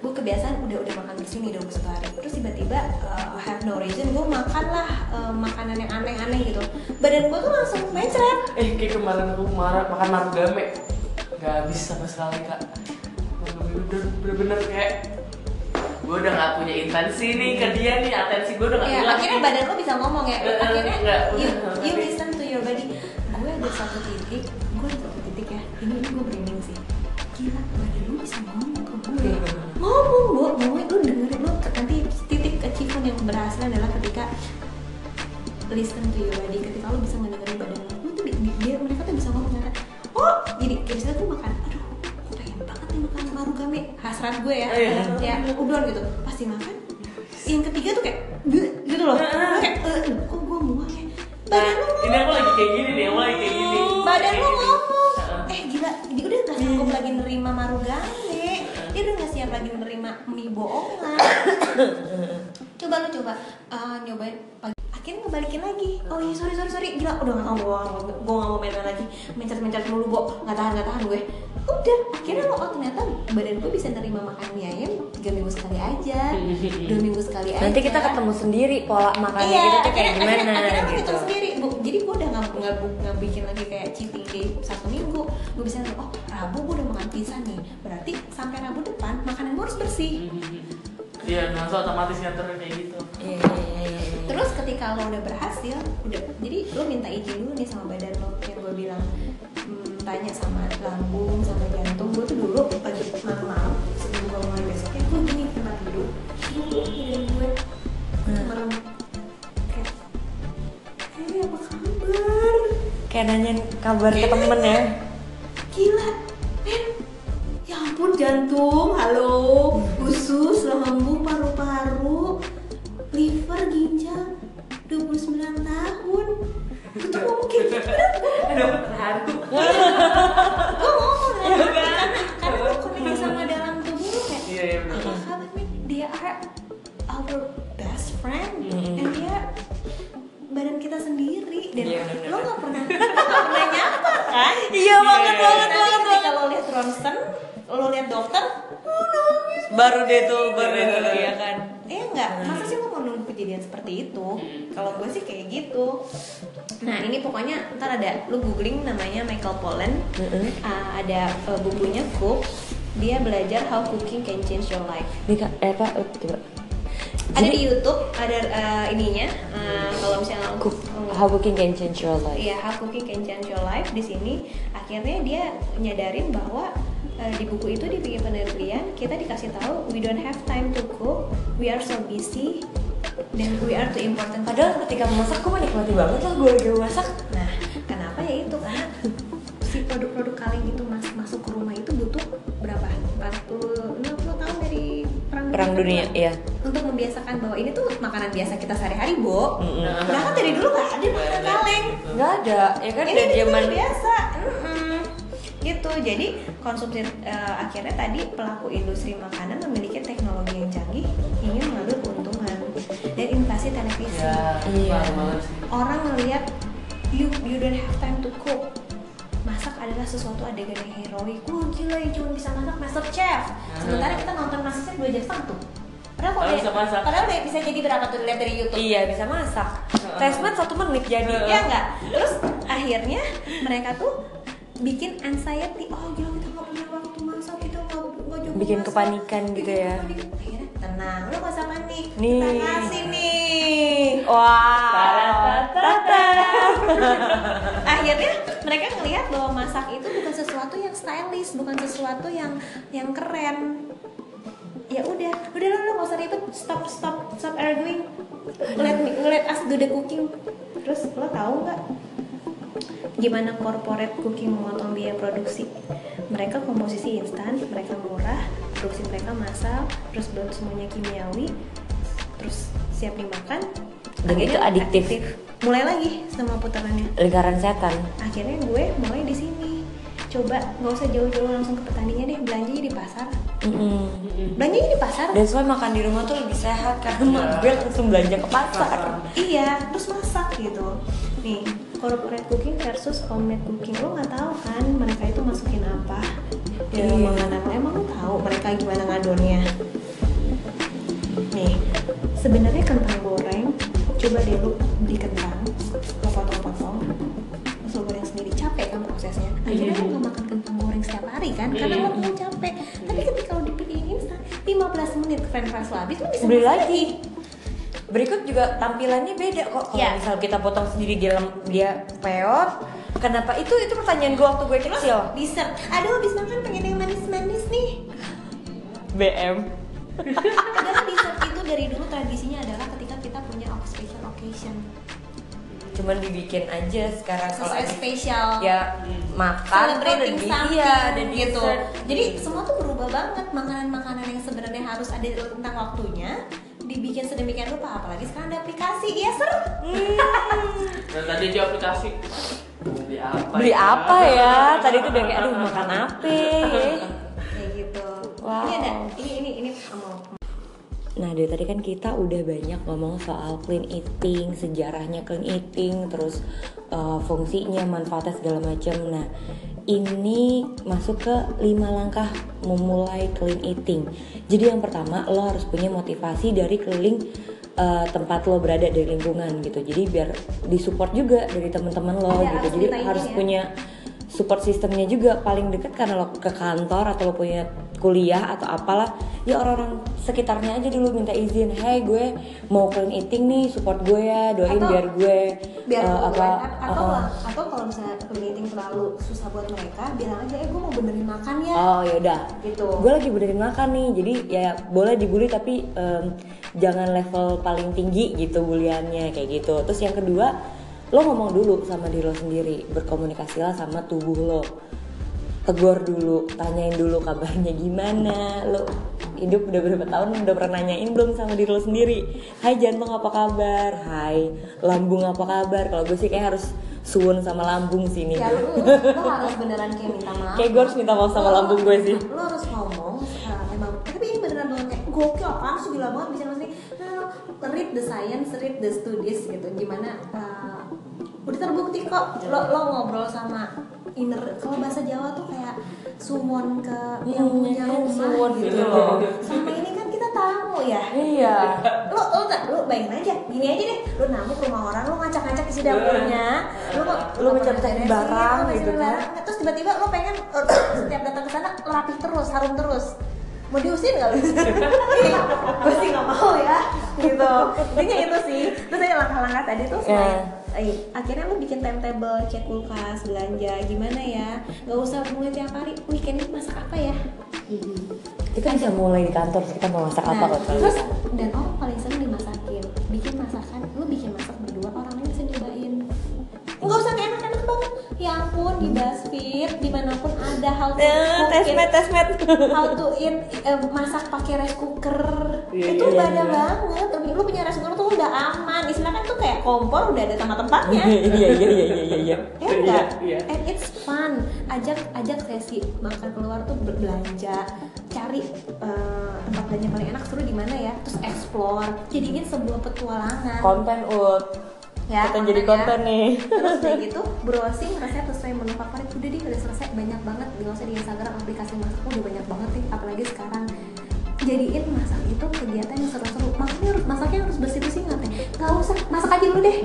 gue kebiasaan udah udah makan bersih nih 21 hari. Terus tiba-tiba uh, have no reason gue makan lah uh, makanan yang aneh-aneh gitu. Badan gue tuh langsung mencret. Eh kayak kemarin aku marah makan marugame Gak habis sama sekali kak bener-bener kayak Gue udah gak punya intensi nih ke dia nih Atensi gue udah gak Ya, hilang akhirnya nih. badan lo bisa ngomong ya. Eh, Akhirnya enggak, you, you listen to your body. Gue ada satu titik, gue ada satu titik ya. Ini ini gue merinding sih. Gila, badan lo bisa ngomong ke gue. <laughs> Ngomong, bu, ngomong lu dengerin lo. Nanti titik achievement yang berhasil adalah ketika listen to your body. Ketika lo bisa ngedengerin badan lo, lo tuh dia mereka tuh bisa ngomong kan. Oh, jadi kayak misalnya gue makan, aduh, gue pengen banget nih makan marugame. Hasrat gue ya, Iya. ya udon gitu. Pasti makan, yang ketiga tuh kayak gitu loh. Lo kayak "Eh, loh, kok gue ya? Nah, badan lo ini aku lagi kayak gini nih, aku lagi kayak gini. Badan Kayak gini. ngomong. Eh gila dia udah gak sanggup lagi nerima marugame dia udah gak siap lagi nerima mie bohongan <coughs> coba lu coba eh, nyobain pagi akhirnya ngebalikin lagi. Oh iya sorry sorry sorry. Gila udah nggak mau gue nggak mau main lagi. Mencat mencat mulu bo nggak tahan nggak tahan gue. Udah akhirnya lo oh ternyata badan gue bisa nerima makan mie ayam tiga minggu sekali aja dua minggu sekali aja. Nanti kita ketemu sendiri pola makannya iya, kita tuh kayak akhirnya- gimana akhirnya, gitu. hitung sendiri. Bu jadi gue udah nggak nggak nggak bikin lagi kayak cheating day satu minggu. Gue bisa oh rabu gue udah makan pizza nih. Berarti sampai rabu depan makanan gue harus bersih Iya, langsung otomatis ngatur kayak gitu. Iya, iya, iya, iya. Terus ketika lo udah berhasil, udah jadi lo minta izin dulu nih sama badan lo yang gue bilang hmm, tanya sama lambung sama jantung gue tuh dulu pagi malam-malam sebelum gue mulai besoknya gue gini tempat tidur ini gue merem kayak hey apa kabar Kayak nanyain kabar ke temen ya. gila men ampun jantung. Halo usus lambung paru-paru. Liver ginjal 29 tahun. Tuh ngomong kayak gitu Ada terharu. gue ngomong lah karena karena gue koneksi sama dalam tubuh lo kayak Iya, iya apa kabar men dia are our best friend. Mm-mm. and dia badan kita sendiri. Dan Iya, benar-benar. lo gak pernah gak pernah nyapa kan? Iya banget kejadian seperti itu? Kalau gue sih kayak gitu. Nah ini pokoknya ntar ada, lo googling namanya Michael Pollan, Heeh. Ah, ada uh, bukunya Cook. Dia belajar how cooking can change your life. Nih kak, eh pak, eh, coba. Ada Jadi- di YouTube, ada uh, ininya. uh, kalau misalnya Cook, how cooking can change your life. Iya, How Cooking Can Change Your Life di sini akhirnya dia nyadarin bahwa eh, di buku itu dibikin penelitian kita dikasih tahu we don't have time to cook, we are so busy dan we are too important. Padahal ketika memasak gue menikmati banget lah gue lagi masak. Nah, kenapa ya itu karena si produk-produk kaleng itu mas masuk ke rumah itu butuh berapa? 40 60 tahun dari perang, Perang dunia, kedua. iya. Untuk membiasakan bahwa ini tuh makanan biasa kita sehari-hari, Bo. Mm-mm. Nah, kan dari dulu nggak ada makanan kaleng Nggak ada, ya kan ini dari zaman biasa Mm-mm. gitu jadi konsumsi eh, akhirnya tadi pelaku industri makanan memiliki teknologi yang canggih dan invasi televisi Ya, Iya. parah banget sih. orang melihat you you don't have time to cook masak adalah sesuatu adegan yang heroik wah gila ya cuma bisa masak master chef sementara kita nonton master chef dua jam tuh padahal dia- bisa masak. padahal bisa jadi berapa tuh lihat dari YouTube Iya bisa masak. Tesmat satu menit jadi. Iya enggak? Terus akhirnya mereka tuh bikin anxiety. Oh gila kita nggak punya waktu masak, kita nggak nggak jago Bikin masak. kepanikan gitu Bikin ya. kepanikan. Tenang, lo gak usah panik. Nih. Kita kasih nih. <laughs> Wah. akhirnya mereka ngelihat bahwa masak itu bukan sesuatu yang stylish, bukan sesuatu yang yang keren. Ya udah, udah lo nggak usah ribet, stop stop stop arguing. Let me let us do the cooking. Terus lo tahu nggak gimana corporate cooking memotong biaya produksi? Mereka komposisi instan, mereka murah, produksi mereka massal, terus belum semuanya kimiawi, terus siap dimakan. Dan itu Akhirnya adiktif. Mulai lagi sama putarannya Lingkaran setan. akhirnya gue mulai di sini coba nggak usah jauh-jauh langsung ke petaninya deh belanjanya di pasar Mm-mm. belanjanya di pasar Dan soalnya makan di rumah tuh lebih sehat karena mak <laughs> gue langsung belanja ke pasar. iya terus masak gitu nih corporate cooking versus homemade cooking lo nggak tahu kan mereka itu masukin apa di Iya. makanan lo emang lo tahu mereka gimana ngadonnya? Nih sebenarnya kentang goreng coba deh lu beli kentang lo potong-potong terus lo goreng sendiri. Capek kan prosesnya? Akhirnya lo nggak makan kentang goreng setiap hari kan? Karena lo mau capek. Tapi ketika lo dipilihin instan 15 menit french fries lo habis lo bisa Beli lagi. Berikut juga tampilannya beda kok. Kalau Iya. misal kita potong sendiri dia lem- dia peot, kenapa itu itu pertanyaan gue waktu gue kecil. dessert aduh habis makan pengen yang manis-manis nih BM. Padahal dessert itu dari dulu tradisinya adalah ketika kita punya special occasion Cuman dibikin aja sekarang kalau sesuai ada- spesial ya makan celebrating something iya dan gitu. dessert. Jadi semua tuh berubah banget makanan-makanan yang sebenarnya harus ada tentang waktunya dibikin sedemikian rupa apalagi sekarang ada aplikasi ya ser Dan tadi di aplikasi beli apa? beli apa ya tadi tuh udah kayak aduh makan apa kayak gitu Wow. ini ada ini ini ini mau Nah dari tadi kan kita udah banyak ngomong soal clean eating, sejarahnya clean eating, terus uh, fungsinya, manfaatnya segala macam. Nah ini masuk ke lima langkah memulai clean eating. Jadi yang pertama lo harus punya motivasi dari keliling uh, tempat lo berada dari lingkungan gitu. Jadi biar disupport juga dari teman-teman lo Ada gitu. harus Jadi minta izin harus ya? Support sistemnya juga paling dekat karena lo ke kantor atau lo punya kuliah atau apalah ya orang-orang sekitarnya aja dulu minta izin hey gue mau clean eating nih support gue ya doain Atau biar gue biar uh, apa, apa atau uh-uh. atau kalau misalnya meeting terlalu susah buat mereka bilang aja eh gue mau benerin makan ya. Oh yaudah gitu. Gue lagi benerin makan nih jadi ya boleh dibully tapi em, jangan level paling tinggi gitu buliannya kayak gitu. Terus yang kedua lo ngomong dulu sama diri lo sendiri berkomunikasilah sama tubuh lo. Tegur dulu tanyain dulu kabarnya gimana lo hidup udah berapa tahun udah pernah nanyain belum sama diri lo sendiri? Hai jantung apa kabar? Hai lambung apa kabar? Kalau gue sih kayak harus suwun sama lambung sini ya lu, lu harus beneran kayak minta maaf. Kayak gue harus minta maaf sama Lu- lambung gue sih. lu harus ngomong uh, emang. Tapi ini beneran banget kayak gokil apaan sih gila banget bisa no, read the science read the studies gitu. Gimana uh, udah terbukti kok lo, lo ngobrol sama inner kalau bahasa Jawa tuh kayak suwon ke yang Hmm, punya kan, rumah gitu gitu. loh. Sama ini kan kita tamu ya. Iya. Lu lu tak lu bayangin aja gini aja deh. Lu namu ke rumah orang lu ngacak-ngacak isi dapurnya. Lu Lu mencari-cari barang gitu kan. terus tiba-tiba lu pengen uh, <coughs> setiap datang ke sana rapi terus harum terus. Mau diusir nggak lu? <laughs> gue sih nggak mau ya gitu. Intinya itu sih. Terus ada langkah-langkah tadi tuh selain eh, akhirnya lu bikin timetable cek kulkas belanja gimana ya? Nggak usah mulai tiap hari weekend ini masak apa ya? Kita bisa mulai di kantor kita mau masak apa Nah, kok kalau terus dan orang paling sering dimasakin bikin masakan lu bikin masak berdua orang lain bisa nyobain. Nggak usah enak-enak banget. Ya ampun di BuzzFeed di mana pun ada how to Eh, cook tes it, met tes met. <laughs> How to eat eh, masak pakai rice cooker. Iya, itu udah ada iya. banget. Tapi lu punya rice cooker tuh udah aman. Istilahnya kan tuh kayak kompor udah ada tempat-tempatnya <laughs> iya iya iya iya iya iya Ya? Iya, iya. And it's fun. Ajak ajak sesi makan keluar tuh berbelanja, cari eh, tempat belanja paling enak seru di mana ya, terus explore. Jadiin sebuah petualangan. konten ut ya, kita jadi konten ya. nih Terus <laughs> kayak gitu, browsing resep sesuai menu favorit. Udah deh, udah selesai banyak banget. Di usah di Instagram aplikasi masak udah banyak banget nih, apalagi sekarang jadiin masak itu kegiatan yang seru-seru makanya harus masaknya harus bersih-bersih ngapain nggak usah masak aja dulu deh.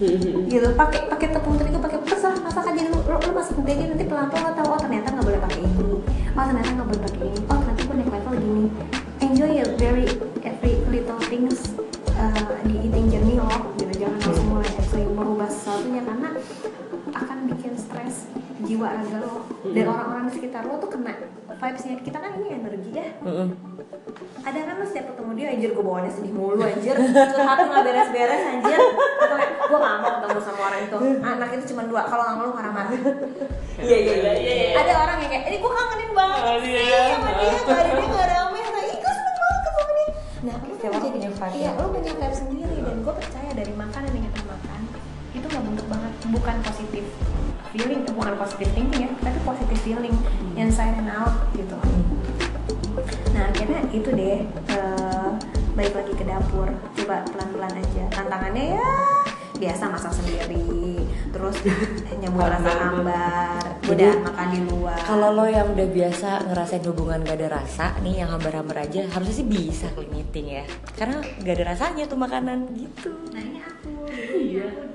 <laughs> Gitu pakai pakai tepung terigu pakai terserah masak aja dulu. Lo, lo masak nanti aja nanti pelan pelan lo tahu oh ternyata nggak boleh pakai ini oh ternyata nggak boleh pakai ini. Oh ternyata gue naik level gini. Enjoy ya very every little things uh, di eating journey lo. Gitu jangan langsung mulai merubah sesuatunya karena jiwa raga lo dan orang-orang di sekitar lo tuh kena vibesnya. Kita kan ini energi ya. Mm-mm. ada kan lo setiap ketemu dia? Anjir gue bawaannya sedih mulu anjir. Curhat nggak beres-beres anjir. Atau kayak gue gak mau ketemu sama orang itu. Anak itu cuma dua. Kalau nggak mau lu marah-marah. Iya iya iya iya ada orang yang kayak ini gue kangenin banget Oh, sih iya. sama dia. Gak ada dia gak rame ih gue seneng banget ketemu dia. Nah Setiap kan jadi iya ya. lu punya vibe sendiri. Dan gue percaya dari makanan yang kita makan itu nggak bentuk banget. Bukan positif feeling bukan positif thinking ya tapi positif feeling inside and out gitu. Nah akhirnya itu deh eh, balik lagi ke dapur. Coba pelan-pelan aja. Tantangannya ya biasa masak sendiri. Terus nyambung rasa hambar. Udah makan di luar. kalau lo yang udah biasa ngerasain hubungan gak ada rasa nih yang hambar-hambar aja harusnya sih bisa clean eating ya. Karena gak ada rasanya tuh makanan gitu. Nah ini aku. Iya.